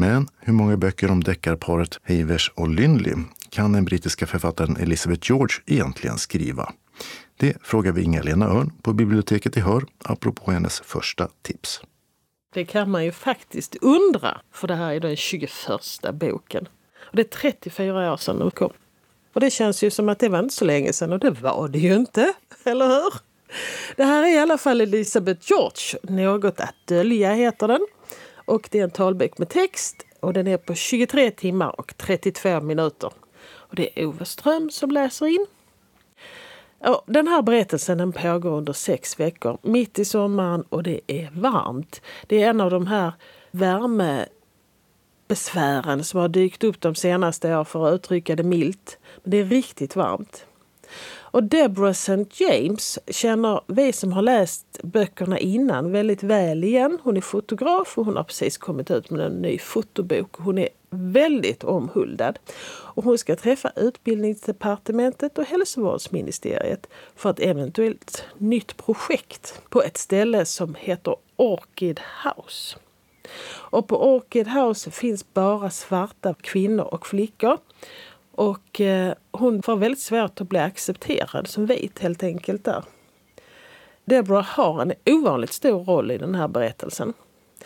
Men hur många böcker om deckarparet Havers och Lynley kan den brittiska författaren Elizabeth George egentligen skriva? Det frågar vi Inga-Lena Örn på biblioteket i Hör apropå hennes första tips. Det kan man ju faktiskt undra, för det här är den 21 boken. Och det är 34 år sedan den kom. Och det känns ju som att det var inte så länge sedan och det var det ju inte, eller hur? Det här är i alla fall Elizabeth George. Något att dölja heter den. Och det är en talbok med text och den är på 23 timmar och 32 minuter. Och det är Ove Ström som läser in. Och den här berättelsen den pågår under sex veckor, mitt i sommaren och det är varmt. Det är en av de här värmebesvären som har dykt upp de senaste åren för att uttrycka det milt. Men det är riktigt varmt. Och Deborah St. James känner vi som har läst böckerna innan väldigt väl igen. Hon är fotograf och hon har precis kommit ut med en ny fotobok. Hon är väldigt omhuldad. Och hon ska träffa Utbildningsdepartementet och Hälsovårdsministeriet för ett eventuellt nytt projekt på ett ställe som heter Orchid House. Och på Orchid House finns bara svarta kvinnor och flickor. Och eh, hon får väldigt svårt att bli accepterad som vit helt enkelt där. Deborah har en ovanligt stor roll i den här berättelsen.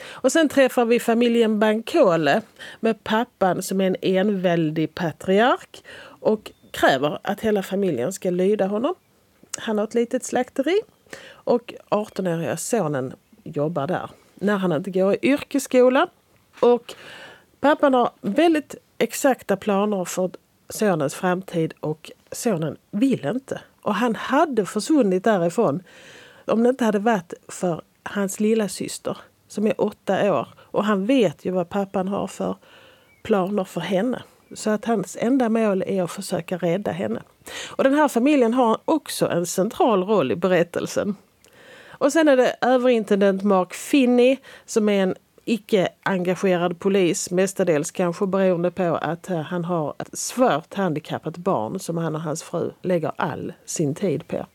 Och sen träffar vi familjen Bankole med pappan som är en enväldig patriark och kräver att hela familjen ska lyda honom. Han har ett litet slakteri och 18-åriga sonen jobbar där när han inte går i yrkesskola. Och pappan har väldigt exakta planer för sonens framtid och sonen vill inte. Och han hade försvunnit därifrån om det inte hade varit för hans lilla syster som är åtta år. Och han vet ju vad pappan har för planer för henne. Så att hans enda mål är att försöka rädda henne. Och den här familjen har också en central roll i berättelsen. Och sen är det överintendent Mark Finney som är en icke-engagerad polis, mestadels kanske beroende på att eh, han har ett svårt handikappat barn som han och hans fru lägger all sin tid på.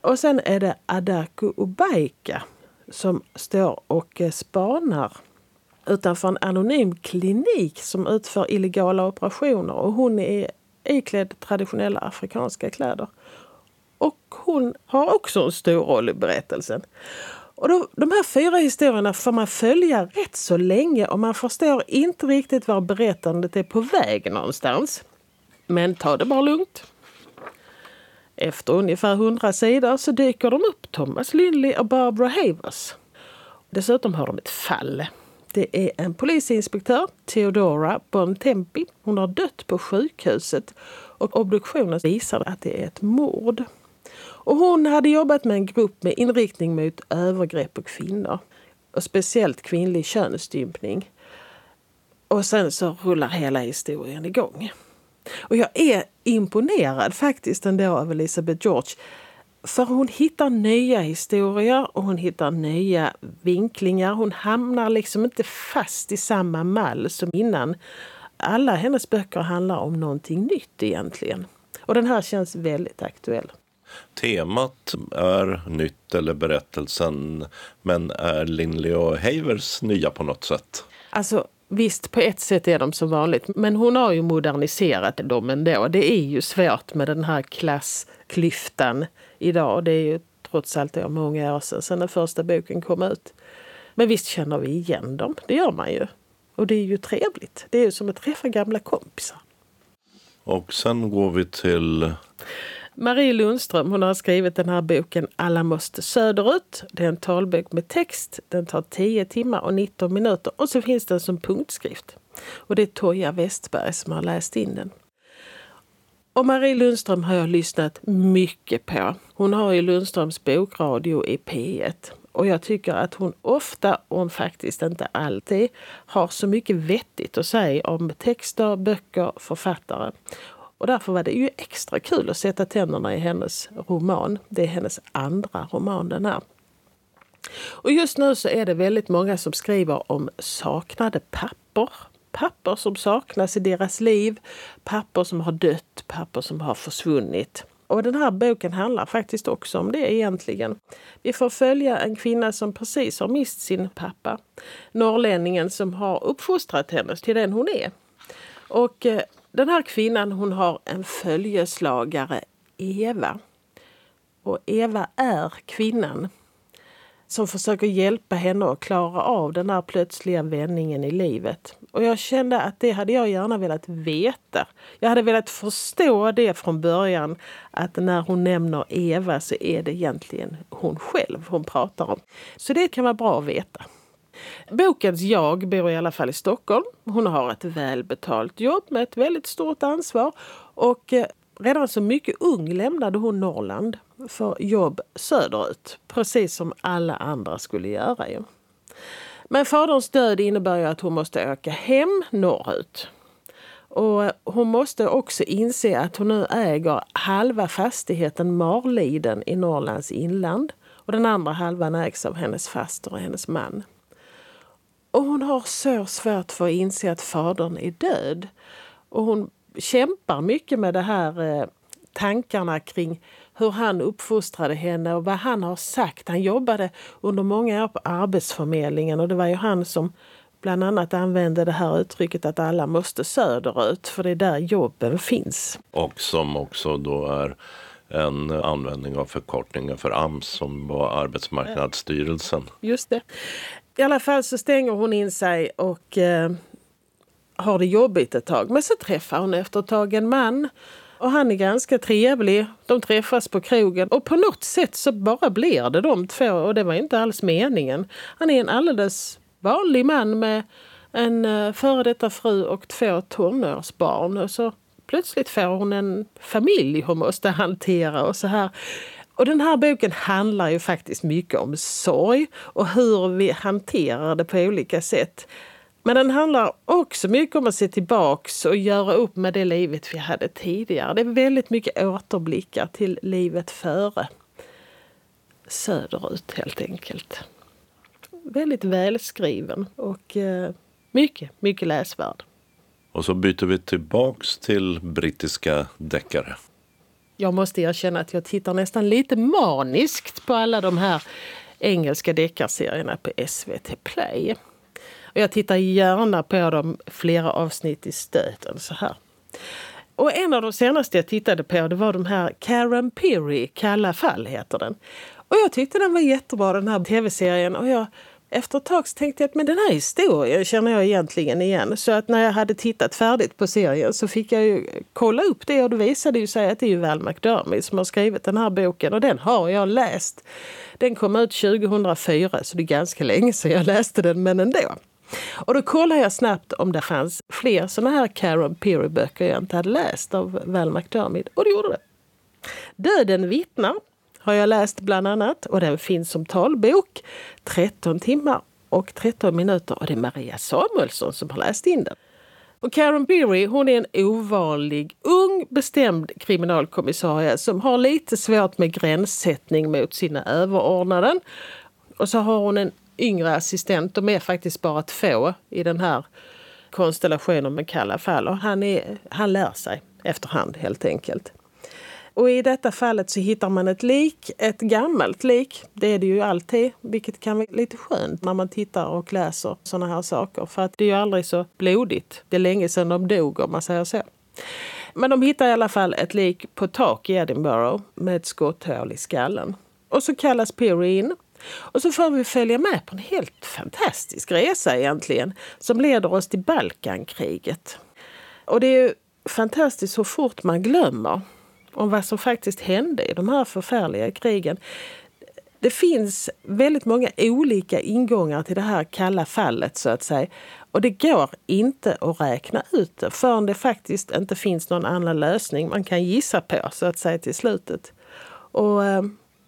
Och sen är det Adaku Ubaika som står och eh, spanar utanför en anonym klinik som utför illegala operationer. Och hon är iklädd traditionella afrikanska kläder. Och hon har också en stor roll i berättelsen. Och då, de här fyra historierna får man följa rätt så länge och man förstår inte riktigt var berättandet är på väg någonstans. Men ta det bara lugnt. Efter ungefär hundra sidor så dyker de upp, Thomas Lynley och Barbara Havers. Dessutom har de ett fall. Det är en polisinspektör, Theodora Bontempi. Hon har dött på sjukhuset och obduktionen visar att det är ett mord. Och hon hade jobbat med en grupp med inriktning mot övergrepp på kvinnor. Och speciellt kvinnlig könsstympning. Och sen så rullar hela historien igång. Och jag är imponerad faktiskt ändå av Elizabeth George. För hon hittar nya historier och hon hittar nya vinklingar. Hon hamnar liksom inte fast i samma mall som innan. Alla hennes böcker handlar om någonting nytt egentligen. Och den här känns väldigt aktuell. Temat är nytt eller berättelsen men är Lindley och Havers nya på något sätt? Alltså Visst, på ett sätt är de som vanligt, men hon har ju moderniserat dem ändå. Det är ju svårt med den här klassklyftan idag. Det är ju trots allt då många år sedan, sedan den första boken kom ut. Men visst känner vi igen dem, det gör man ju. Och det är ju trevligt. Det är ju som att träffa gamla kompisar. Och sen går vi till Marie Lundström hon har skrivit den här boken Alla måste söderut. Det är en talbok med text. Den tar 10 timmar och 19 minuter och så finns den som punktskrift. Och det är Toja Westberg som har läst in den. Och Marie Lundström har jag lyssnat mycket på. Hon har ju Lundströms bokradio i P1. Och jag tycker att hon ofta, och faktiskt inte alltid, har så mycket vettigt att säga om texter, böcker, författare. Och därför var det ju extra kul att sätta tänderna i hennes roman. Det är hennes andra roman den här. Och just nu så är det väldigt många som skriver om saknade pappor. Pappor som saknas i deras liv, pappor som har dött, papper som har försvunnit. Och den här boken handlar faktiskt också om det egentligen. Vi får följa en kvinna som precis har mist sin pappa. Norrlänningen som har uppfostrat henne till den hon är. Och eh, den här kvinnan hon har en följeslagare, Eva. Och Eva är kvinnan som försöker hjälpa henne att klara av den här plötsliga vändningen i livet. Och jag kände att det hade jag gärna velat veta. Jag hade velat förstå det från början att när hon nämner Eva så är det egentligen hon själv hon pratar om. Så det kan vara bra att veta. Bokens jag bor i alla fall i Stockholm. Hon har ett välbetalt jobb med ett väldigt stort ansvar. Och eh, redan som mycket ung lämnade hon Norrland för jobb söderut. Precis som alla andra skulle göra. Ju. Men faderns död innebär ju att hon måste åka hem norrut. Och eh, hon måste också inse att hon nu äger halva fastigheten Marliden i Norrlands inland. Och den andra halvan ägs av hennes faster och hennes man. Och hon har så svårt för att inse att fadern är död. Och hon kämpar mycket med det här eh, tankarna kring hur han uppfostrade henne och vad han har sagt. Han jobbade under många år på Arbetsförmedlingen och det var ju han som bland annat använde det här uttrycket att alla måste söderut för det är där jobben finns. Och som också då är en användning av förkortningen för AMS som var Arbetsmarknadsstyrelsen. Just det. I alla fall så stänger hon in sig och eh, har det jobbigt ett tag. Men så träffar hon efter ett tag en man och han är ganska trevlig. De träffas på krogen och på något sätt så bara blir det de två och det var inte alls meningen. Han är en alldeles vanlig man med en eh, före detta fru och två tonårsbarn. Och så plötsligt får hon en familj hon måste hantera och så här. Och den här boken handlar ju faktiskt mycket om sorg och hur vi hanterar det på olika sätt. Men den handlar också mycket om att se tillbaks och göra upp med det livet vi hade tidigare. Det är väldigt mycket återblickar till livet före. Söderut helt enkelt. Väldigt välskriven och eh, mycket, mycket läsvärd. Och så byter vi tillbaks till brittiska deckare jag måste erkänna att jag tittar nästan lite maniskt på alla de här engelska deckarserierna på SVT Play. Och jag tittar gärna på dem flera avsnitt i stöten så här. Och en av de senaste jag tittade på det var de här Karen Perry, Kalla fall heter den. Och jag tyckte den var jättebra den här tv-serien och jag efter ett tag så tänkte jag att men den här historien känner jag egentligen igen. Så att när jag hade tittat färdigt på serien så fick jag ju kolla upp det och det visade ju sig att det är ju Val McDermid som har skrivit den här boken och den har jag läst. Den kom ut 2004 så det är ganska länge sedan jag läste den men ändå. Och då kollade jag snabbt om det fanns fler såna här Karen Peary-böcker jag inte hade läst av Val McDermid och det gjorde det. Döden vittnar har jag läst bland annat och den finns som talbok. 13 timmar och 13 minuter och det är Maria Samuelsson som har läst in den. Och Karen Beery hon är en ovanlig, ung, bestämd kriminalkommissarie som har lite svårt med gränssättning mot sina överordnade. Och så har hon en yngre assistent, de är faktiskt bara två i den här konstellationen med Kalla fall. Och han, är, han lär sig efterhand helt enkelt. Och i detta fallet så hittar man ett lik, ett gammalt lik. Det är det ju alltid, vilket kan vara lite skönt när man tittar och läser såna här saker. För att det är ju aldrig så blodigt. Det är länge sedan de dog om man säger så. Men de hittar i alla fall ett lik på tak i Edinburgh med ett skotthål i skallen. Och så kallas Peary in. Och så får vi följa med på en helt fantastisk resa egentligen som leder oss till Balkankriget. Och det är ju fantastiskt så fort man glömmer om vad som faktiskt hände i de här förfärliga krigen. Det finns väldigt många olika ingångar till det här kalla fallet så att säga. Och det går inte att räkna ut det förrän det faktiskt inte finns någon annan lösning man kan gissa på så att säga till slutet. Och eh,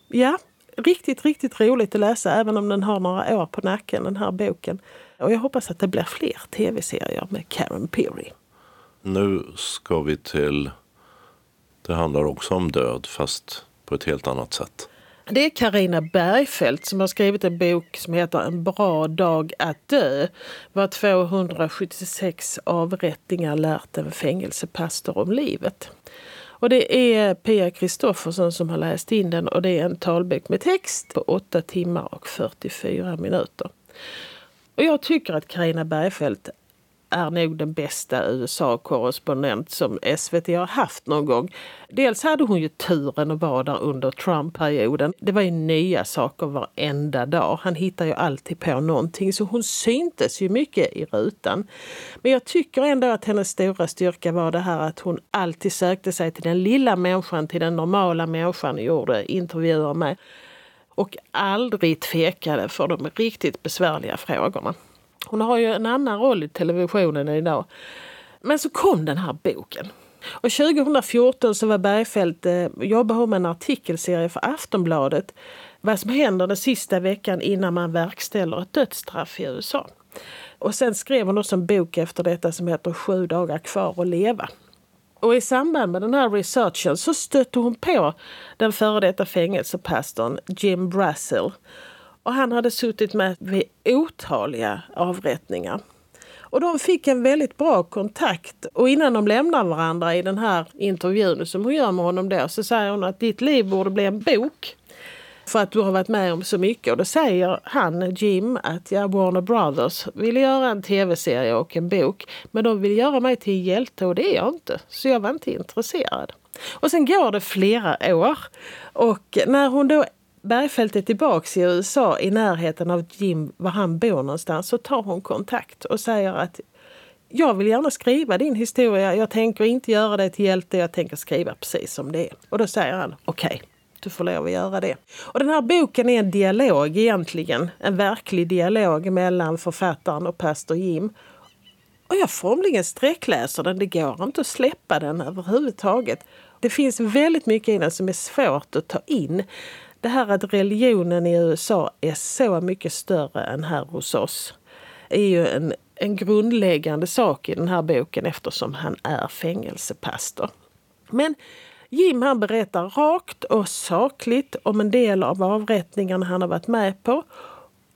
ja, riktigt, riktigt roligt att läsa även om den har några år på nacken den här boken. Och jag hoppas att det blir fler tv-serier med Karen Peary. Nu ska vi till det handlar också om död, fast på ett helt annat sätt. Det är Karina Bergfeldt som har skrivit en bok som heter En bra dag att dö. Vad 276 avrättningar lärt en fängelsepastor om livet. Och det är Pia Kristoffersson som har läst in den och det är en talbok med text på 8 timmar och 44 minuter. Och jag tycker att Karina Bergfeldt är nog den bästa USA-korrespondent som SVT har haft någon gång. Dels hade hon ju turen att vara där under Trump-perioden. Det var ju nya saker varenda dag. Han hittar ju alltid på någonting så hon syntes ju mycket i rutan. Men jag tycker ändå att hennes stora styrka var det här att hon alltid sökte sig till den lilla människan, till den normala människan och gjorde intervjuer med. Och aldrig tvekade för de riktigt besvärliga frågorna. Hon har ju en annan roll i televisionen idag. Men så kom den här boken. Och 2014 så var Bergfeldt, eh, jobbade hon med en artikelserie för Aftonbladet vad som händer den sista veckan innan man verkställer ett dödsstraff i USA. Och sen skrev hon också en bok efter detta som heter Sju dagar kvar att leva. Och i samband med den här researchen så stötte hon på den före detta fängelsepastorn Jim Brassel och han hade suttit med vid otaliga avrättningar. Och de fick en väldigt bra kontakt. Och innan de lämnar varandra i den här intervjun som hon gör med honom då så säger hon att ditt liv borde bli en bok. För att du har varit med om så mycket. Och då säger han, Jim, att ja, Warner Brothers vill göra en tv-serie och en bok. Men de vill göra mig till hjälte och det är jag inte. Så jag var inte intresserad. Och sen går det flera år. Och när hon då Bergfeldt är tillbaka i USA i närheten av Jim, var han bor någonstans, så tar hon kontakt och säger att jag vill gärna skriva din historia. Jag tänker inte göra dig till hjälte. Jag tänker skriva precis som det är. Och då säger han okej, okay, du får lov att göra det. Och den här boken är en dialog egentligen. En verklig dialog mellan författaren och pastor Jim. Och jag formligen sträckläser den. Det går inte att släppa den överhuvudtaget. Det finns väldigt mycket i den som är svårt att ta in det här att religionen i USA är så mycket större än här hos oss är ju en, en grundläggande sak i den här boken eftersom han är fängelsepastor. Men Jim han berättar rakt och sakligt om en del av avrättningarna han har varit med på.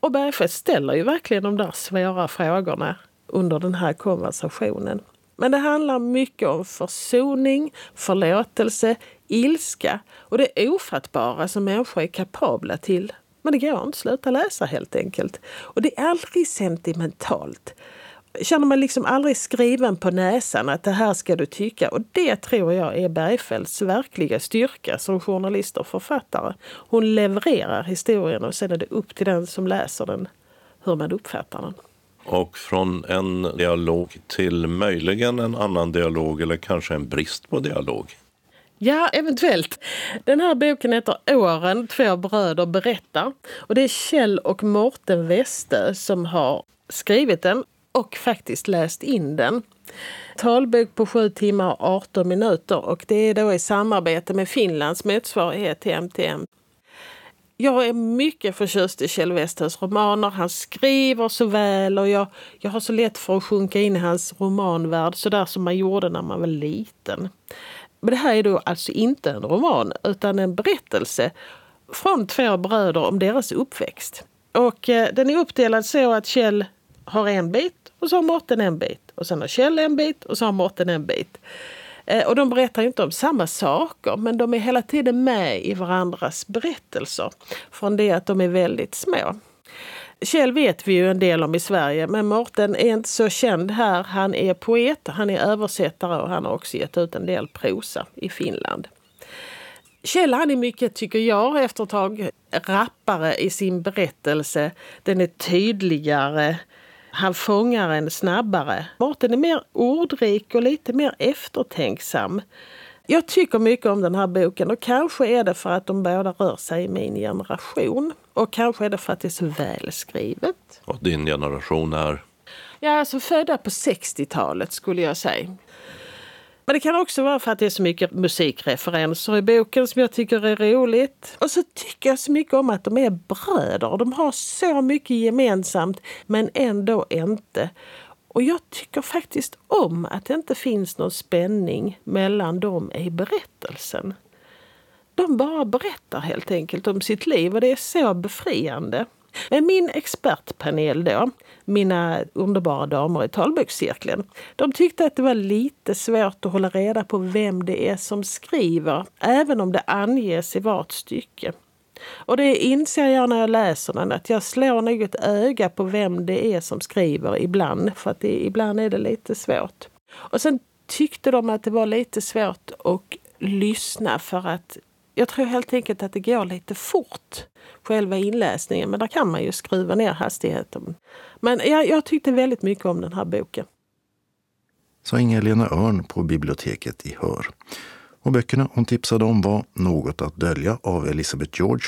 Och Bergfeldt ställer ju verkligen de där svåra frågorna under den här konversationen. Men det handlar mycket om försoning, förlåtelse, ilska och det ofattbara som människor är kapabla till. Men det går inte att sluta läsa helt enkelt. Och det är aldrig sentimentalt. känner mig liksom aldrig skriven på näsan att det här ska du tycka. Och det tror jag är Bergfeldts verkliga styrka som journalist och författare. Hon levererar historien och sen är det upp till den som läser den hur man uppfattar den. Och från en dialog till möjligen en annan dialog eller kanske en brist på dialog. Ja, eventuellt. Den här boken heter Åren, två bröder berättar. Och det är Kjell och Morten Weste som har skrivit den och faktiskt läst in den. Talbok på 7 timmar och 18 minuter och det är då i samarbete med Finlands motsvarighet till MTM. Jag är mycket förtjust i Kjell Westhös romaner. Han skriver så väl och jag, jag har så lätt för att sjunka in i hans romanvärld så där som man gjorde när man var liten. Men det här är då alltså inte en roman utan en berättelse från två bröder om deras uppväxt. Och eh, den är uppdelad så att Kjell har en bit och så har Mårten en bit. Och sen har Kjell en bit och så har Mårten en bit. Eh, och de berättar inte om samma saker men de är hela tiden med i varandras berättelser. Från det att de är väldigt små. Kjell vet vi ju en del om i Sverige men Mårten är inte så känd här. Han är poet, han är översättare och han har också gett ut en del prosa i Finland. Kjell han är mycket, tycker jag, efter ett tag rappare i sin berättelse. Den är tydligare. Han fångar en snabbare. Mårten är mer ordrik och lite mer eftertänksam. Jag tycker mycket om den här boken och kanske är det för att de båda rör sig i min generation. Och kanske är det för att det är så välskrivet. Och din generation är? Ja, alltså födda på 60-talet skulle jag säga. Men det kan också vara för att det är så mycket musikreferenser i boken som jag tycker är roligt. Och så tycker jag så mycket om att de är bröder. De har så mycket gemensamt men ändå inte. Och jag tycker faktiskt om att det inte finns någon spänning mellan dem i berättelsen. De bara berättar helt enkelt om sitt liv och det är så befriande. Men min expertpanel då, mina underbara damer i talbokscirkeln, de tyckte att det var lite svårt att hålla reda på vem det är som skriver, även om det anges i vart stycke. Och det inser jag när jag läser den, att jag slår nog ett öga på vem det är som skriver ibland, för att det, ibland är det lite svårt. Och sen tyckte de att det var lite svårt att lyssna för att jag tror helt enkelt att det går lite fort, själva inläsningen. Men där kan man ju skruva ner hastigheten. Men jag, jag tyckte väldigt mycket om den här boken. Sa Inga-Lena Örn på biblioteket i Hör. Och böckerna hon tipsade om var Något att dölja av Elizabeth George,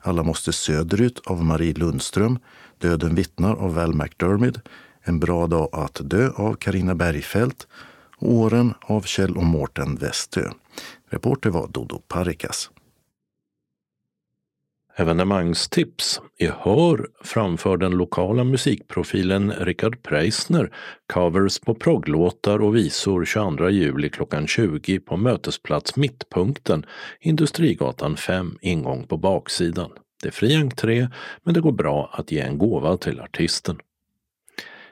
Alla måste söderut av Marie Lundström, Döden vittnar av Val McDermid, En bra dag att dö av Karina Bergfeldt och Åren av Kjell och Mårten Westö. Reporter var Dodo Parikas. Evenemangstips. I Hör framför den lokala musikprofilen Richard Preissner covers på progglåtar och visor 22 juli klockan 20 på Mötesplats Mittpunkten, Industrigatan 5, ingång på baksidan. Det är fri entré, men det går bra att ge en gåva till artisten.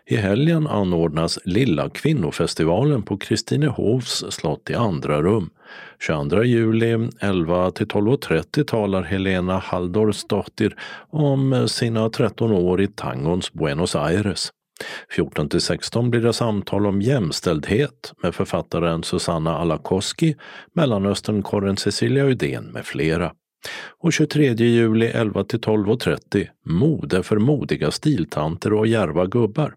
I helgen anordnas Lilla kvinnofestivalen på Kristinehovs slott i andra rum. 22 juli 11–12.30, talar Helena Halldorfsdottir om sina 13 år i tangons Buenos Aires. 14–16 blir det samtal om jämställdhet med författaren Susanna Alakoski, Mellanösternkorren Cecilia Uddén med flera. Och 23 juli 11 till 12.30 Mode för modiga stiltanter och järva gubbar.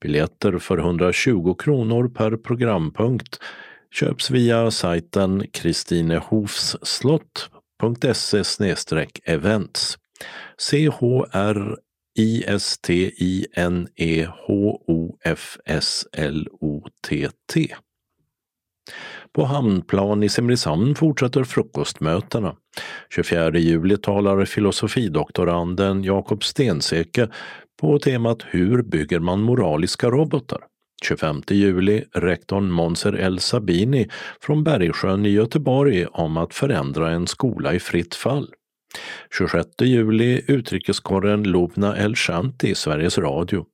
Biljetter för 120 kronor per programpunkt köps via sajten kristinehofsslott.se events. C-H-R-I-S-T-I-N-E-H-O-F-S-L-O-T-T. På Hamnplan i Simrishamn fortsätter frukostmötena. 24 juli talar filosofidoktoranden Jakob Stenseke på temat Hur bygger man moraliska robotar? 25 juli rektorn Monser El Sabini från Bergsjön i Göteborg om att förändra en skola i fritt fall. 26 juli utrikeskorren Lubna El Shanti, Sveriges Radio.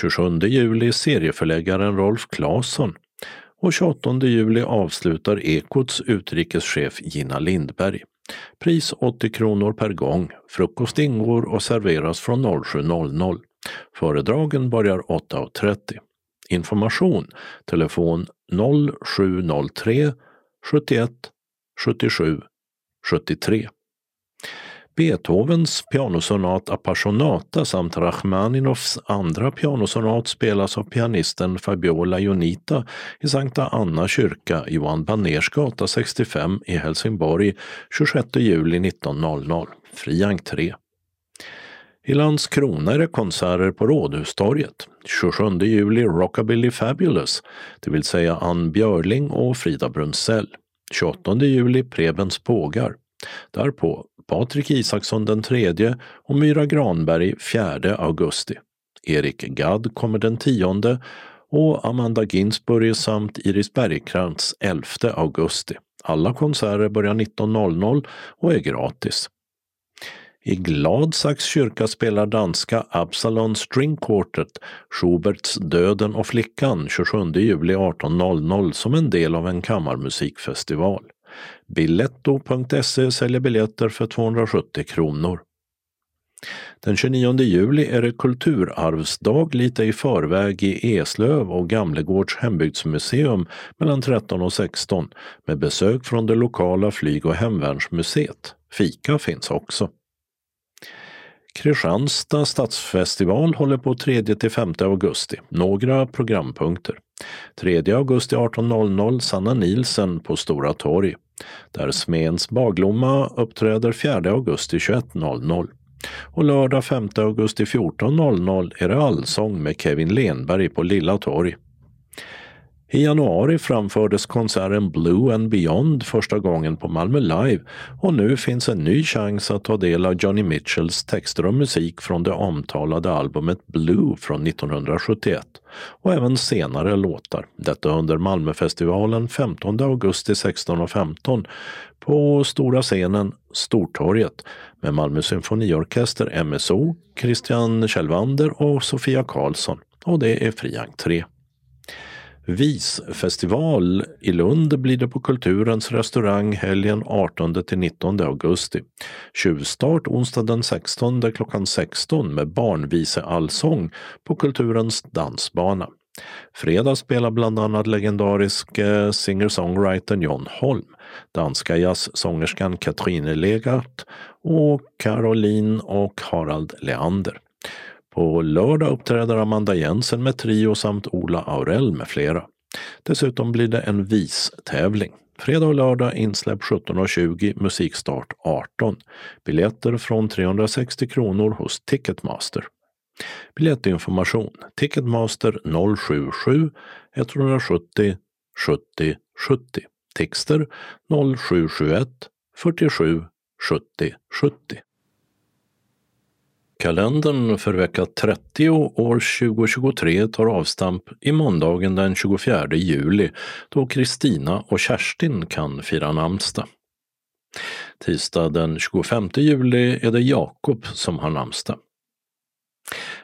27 juli serieförläggaren Rolf Claesson. Och 28 juli avslutar Ekots utrikeschef Gina Lindberg. Pris 80 kronor per gång. Frukost ingår och serveras från 07.00. Föredragen börjar 8.30. Information telefon 0703 71 77 73. Beethovens pianosonat Appassionata samt Rachmaninoffs andra pianosonat spelas av pianisten Fabiola Jonita i Sankta Anna kyrka, Johan Baners gata 65 i Helsingborg 26 juli 19.00. Fri entré. I Landskrona är det konserter på Rådhustorget. 27 juli Rockabilly Fabulous, det vill säga Ann Björling och Frida Brunsell. 28 juli Prebens pågar. Därpå Patrik Isaksson den 3 och Myra Granberg 4 augusti. Erik Gadd kommer den 10 och Amanda Ginsburg samt Iris Bergkrantz 11 augusti. Alla konserter börjar 19.00 och är gratis. I Gladsax kyrka spelar danska Absalon String Quartet Schuberts Döden och flickan 27 juli 18.00 som en del av en kammarmusikfestival. Biletto.se säljer biljetter för 270 kronor. Den 29 juli är det kulturarvsdag lite i förväg i Eslöv och Gamlegårds hembygdsmuseum mellan 13 och 16 med besök från det lokala flyg och hemvärnsmuseet. Fika finns också. Kristianstad stadsfestival håller på 3-5 augusti. Några programpunkter. 3 augusti 18.00 Sanna Nilsen på Stora torg. Där Smens Baglomma uppträder 4 augusti 21.00. Och lördag 5 augusti 14.00 är det allsång med Kevin Lenberg på Lilla torg. I januari framfördes konserten Blue and Beyond första gången på Malmö Live och nu finns en ny chans att ta del av Johnny Mitchells texter och musik från det omtalade albumet Blue från 1971 och även senare låtar. Detta under Malmöfestivalen 15 augusti 16.15 på stora scenen Stortorget med Malmö symfoniorkester MSO, Christian Kjellvander och Sofia Karlsson. Och det är fri entré. Visfestival i Lund blir det på Kulturens restaurang helgen 18 till 19 augusti. Tjuvstart onsdag den 16 klockan 16 med barnviseallsång på Kulturens dansbana. Fredag spelar bland annat legendariske eh, singer-songwritern John Holm, danska jazzsångerskan Katrine Legart och Caroline och Harald Leander. På lördag uppträder Amanda Jensen med Trio samt Ola Aurell med flera. Dessutom blir det en vistävling. Fredag och lördag insläpp 17.20, musikstart 18. Biljetter från 360 kronor hos Ticketmaster. Biljettinformation Ticketmaster 077 170 70 70. Texter 0771 47 70 70. Kalendern för vecka 30 år 2023 tar avstamp i måndagen den 24 juli då Kristina och Kerstin kan fira namnsdag. Tisdag den 25 juli är det Jakob som har namnsdag.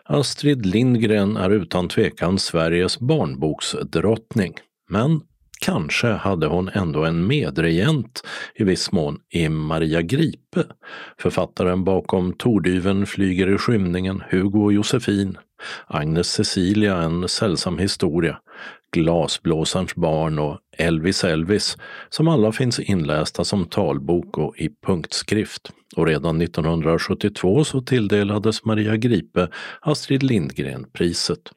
Astrid Lindgren är utan tvekan Sveriges barnboksdrottning, men Kanske hade hon ändå en medregent i viss mån i Maria Gripe, författaren bakom Tordyven flyger i skymningen, Hugo och Josefin, Agnes Cecilia, En sällsam historia, Glasblåsarens barn och Elvis Elvis, som alla finns inlästa som talbok och i punktskrift. Och redan 1972 så tilldelades Maria Gripe Astrid Lindgren-priset.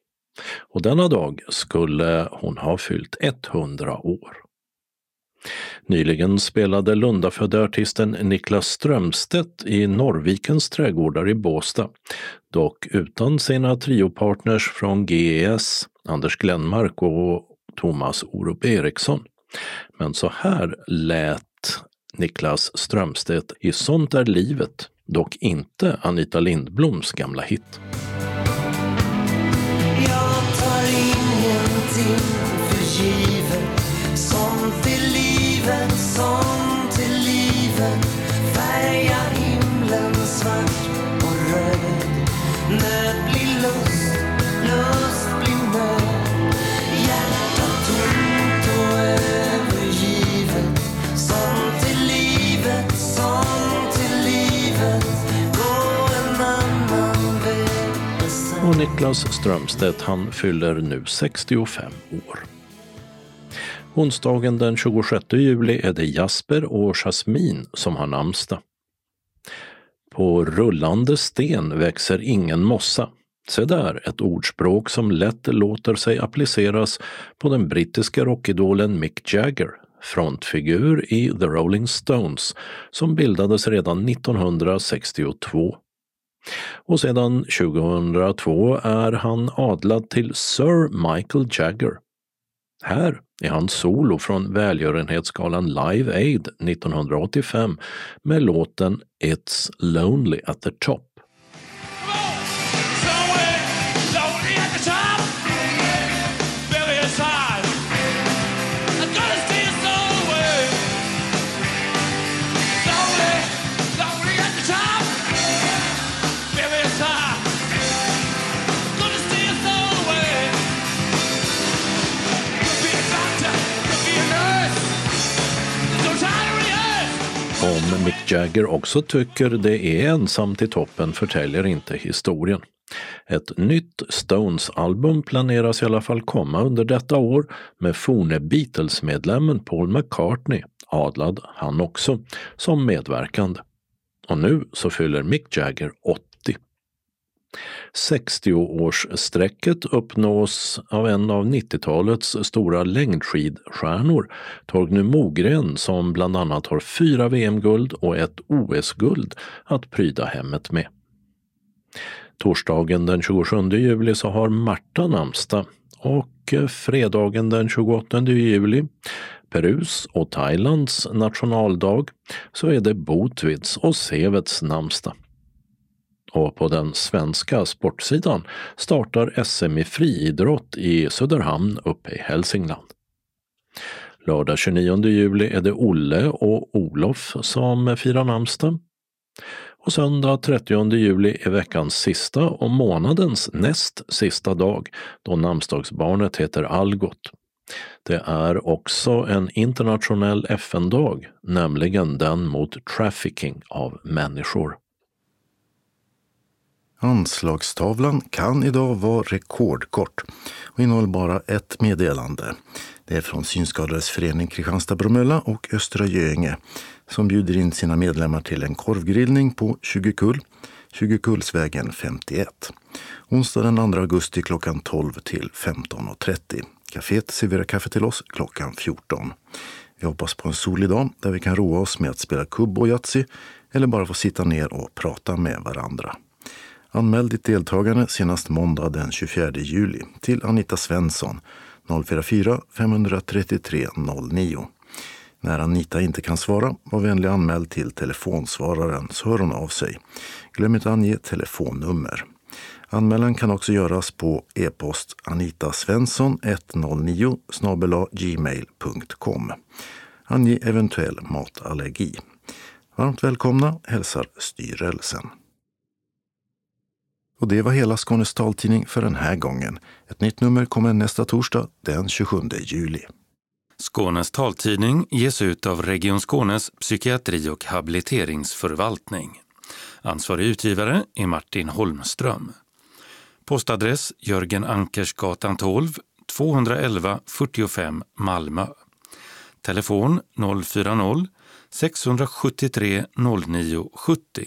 Och denna dag skulle hon ha fyllt 100 år. Nyligen spelade Lundafödde artisten Niklas Strömstedt i Norrvikens trädgårdar i Båstad, dock utan sina triopartners från GES, Anders Glenmark och Thomas Orup Eriksson. Men så här lät Niklas Strömstedt i Sånt är livet, dock inte Anita Lindbloms gamla hit. Niklas Strömstedt han fyller nu 65 år. Onsdagen den 26 juli är det Jasper och Jasmin som har namnsdag. På rullande sten växer ingen mossa. Se där, ett ordspråk som lätt låter sig appliceras på den brittiska rockidolen Mick Jagger, frontfigur i The Rolling Stones, som bildades redan 1962. Och sedan 2002 är han adlad till Sir Michael Jagger. Här är han solo från välgörenhetsgalan Live Aid 1985 med låten It's Lonely at the Top. Mick Jagger också tycker det är ensamt i toppen förtäljer inte historien. Ett nytt Stones-album planeras i alla fall komma under detta år med forne Beatles-medlemmen Paul McCartney, adlad han också, som medverkande. Och nu så fyller Mick Jagger 80. 60-årsstrecket uppnås av en av 90-talets stora längdskidstjärnor, Torgny Mogren, som bland annat har fyra VM-guld och ett OS-guld att pryda hemmet med. Torsdagen den 27 juli så har Marta namnsdag och fredagen den 28 juli, Perus och Thailands nationaldag, så är det Botvids och Sevets namnsdag. Och på den svenska sportsidan startar SM i friidrott i Söderhamn uppe i Hälsingland. Lördag 29 juli är det Olle och Olof som firar namnsdag. Och söndag 30 juli är veckans sista och månadens näst sista dag då namnsdagsbarnet heter Algot. Det är också en internationell FN-dag, nämligen den mot trafficking av människor. Anslagstavlan kan idag vara rekordkort och innehåller bara ett meddelande. Det är från Synskadades förening Kristianstad-Bromölla och Östra Göinge som bjuder in sina medlemmar till en korvgrillning på 20 kull, 20 Kullsvägen 51. Onsdag den 2 augusti klockan 12 till 15.30. Caféet serverar kaffe till oss klockan 14. Vi hoppas på en solig dag där vi kan roa oss med att spela kubb och Yatzy eller bara få sitta ner och prata med varandra. Anmäl ditt deltagande senast måndag den 24 juli till Anita Svensson 044 533 09. När Anita inte kan svara, var vänlig anmäl till telefonsvararen så hör hon av sig. Glöm inte ange telefonnummer. Anmälan kan också göras på e-post anitasvensson 109 gmail.com. Ange eventuell matallergi. Varmt välkomna hälsar styrelsen. Och det var hela Skånes taltidning för den här gången. Ett nytt nummer kommer nästa torsdag den 27 juli. Skånes taltidning ges ut av Region Skånes psykiatri och habiliteringsförvaltning. Ansvarig utgivare är Martin Holmström. Postadress Jörgen Ankersgatan 12, 211 45 Malmö. Telefon 040-673 0970.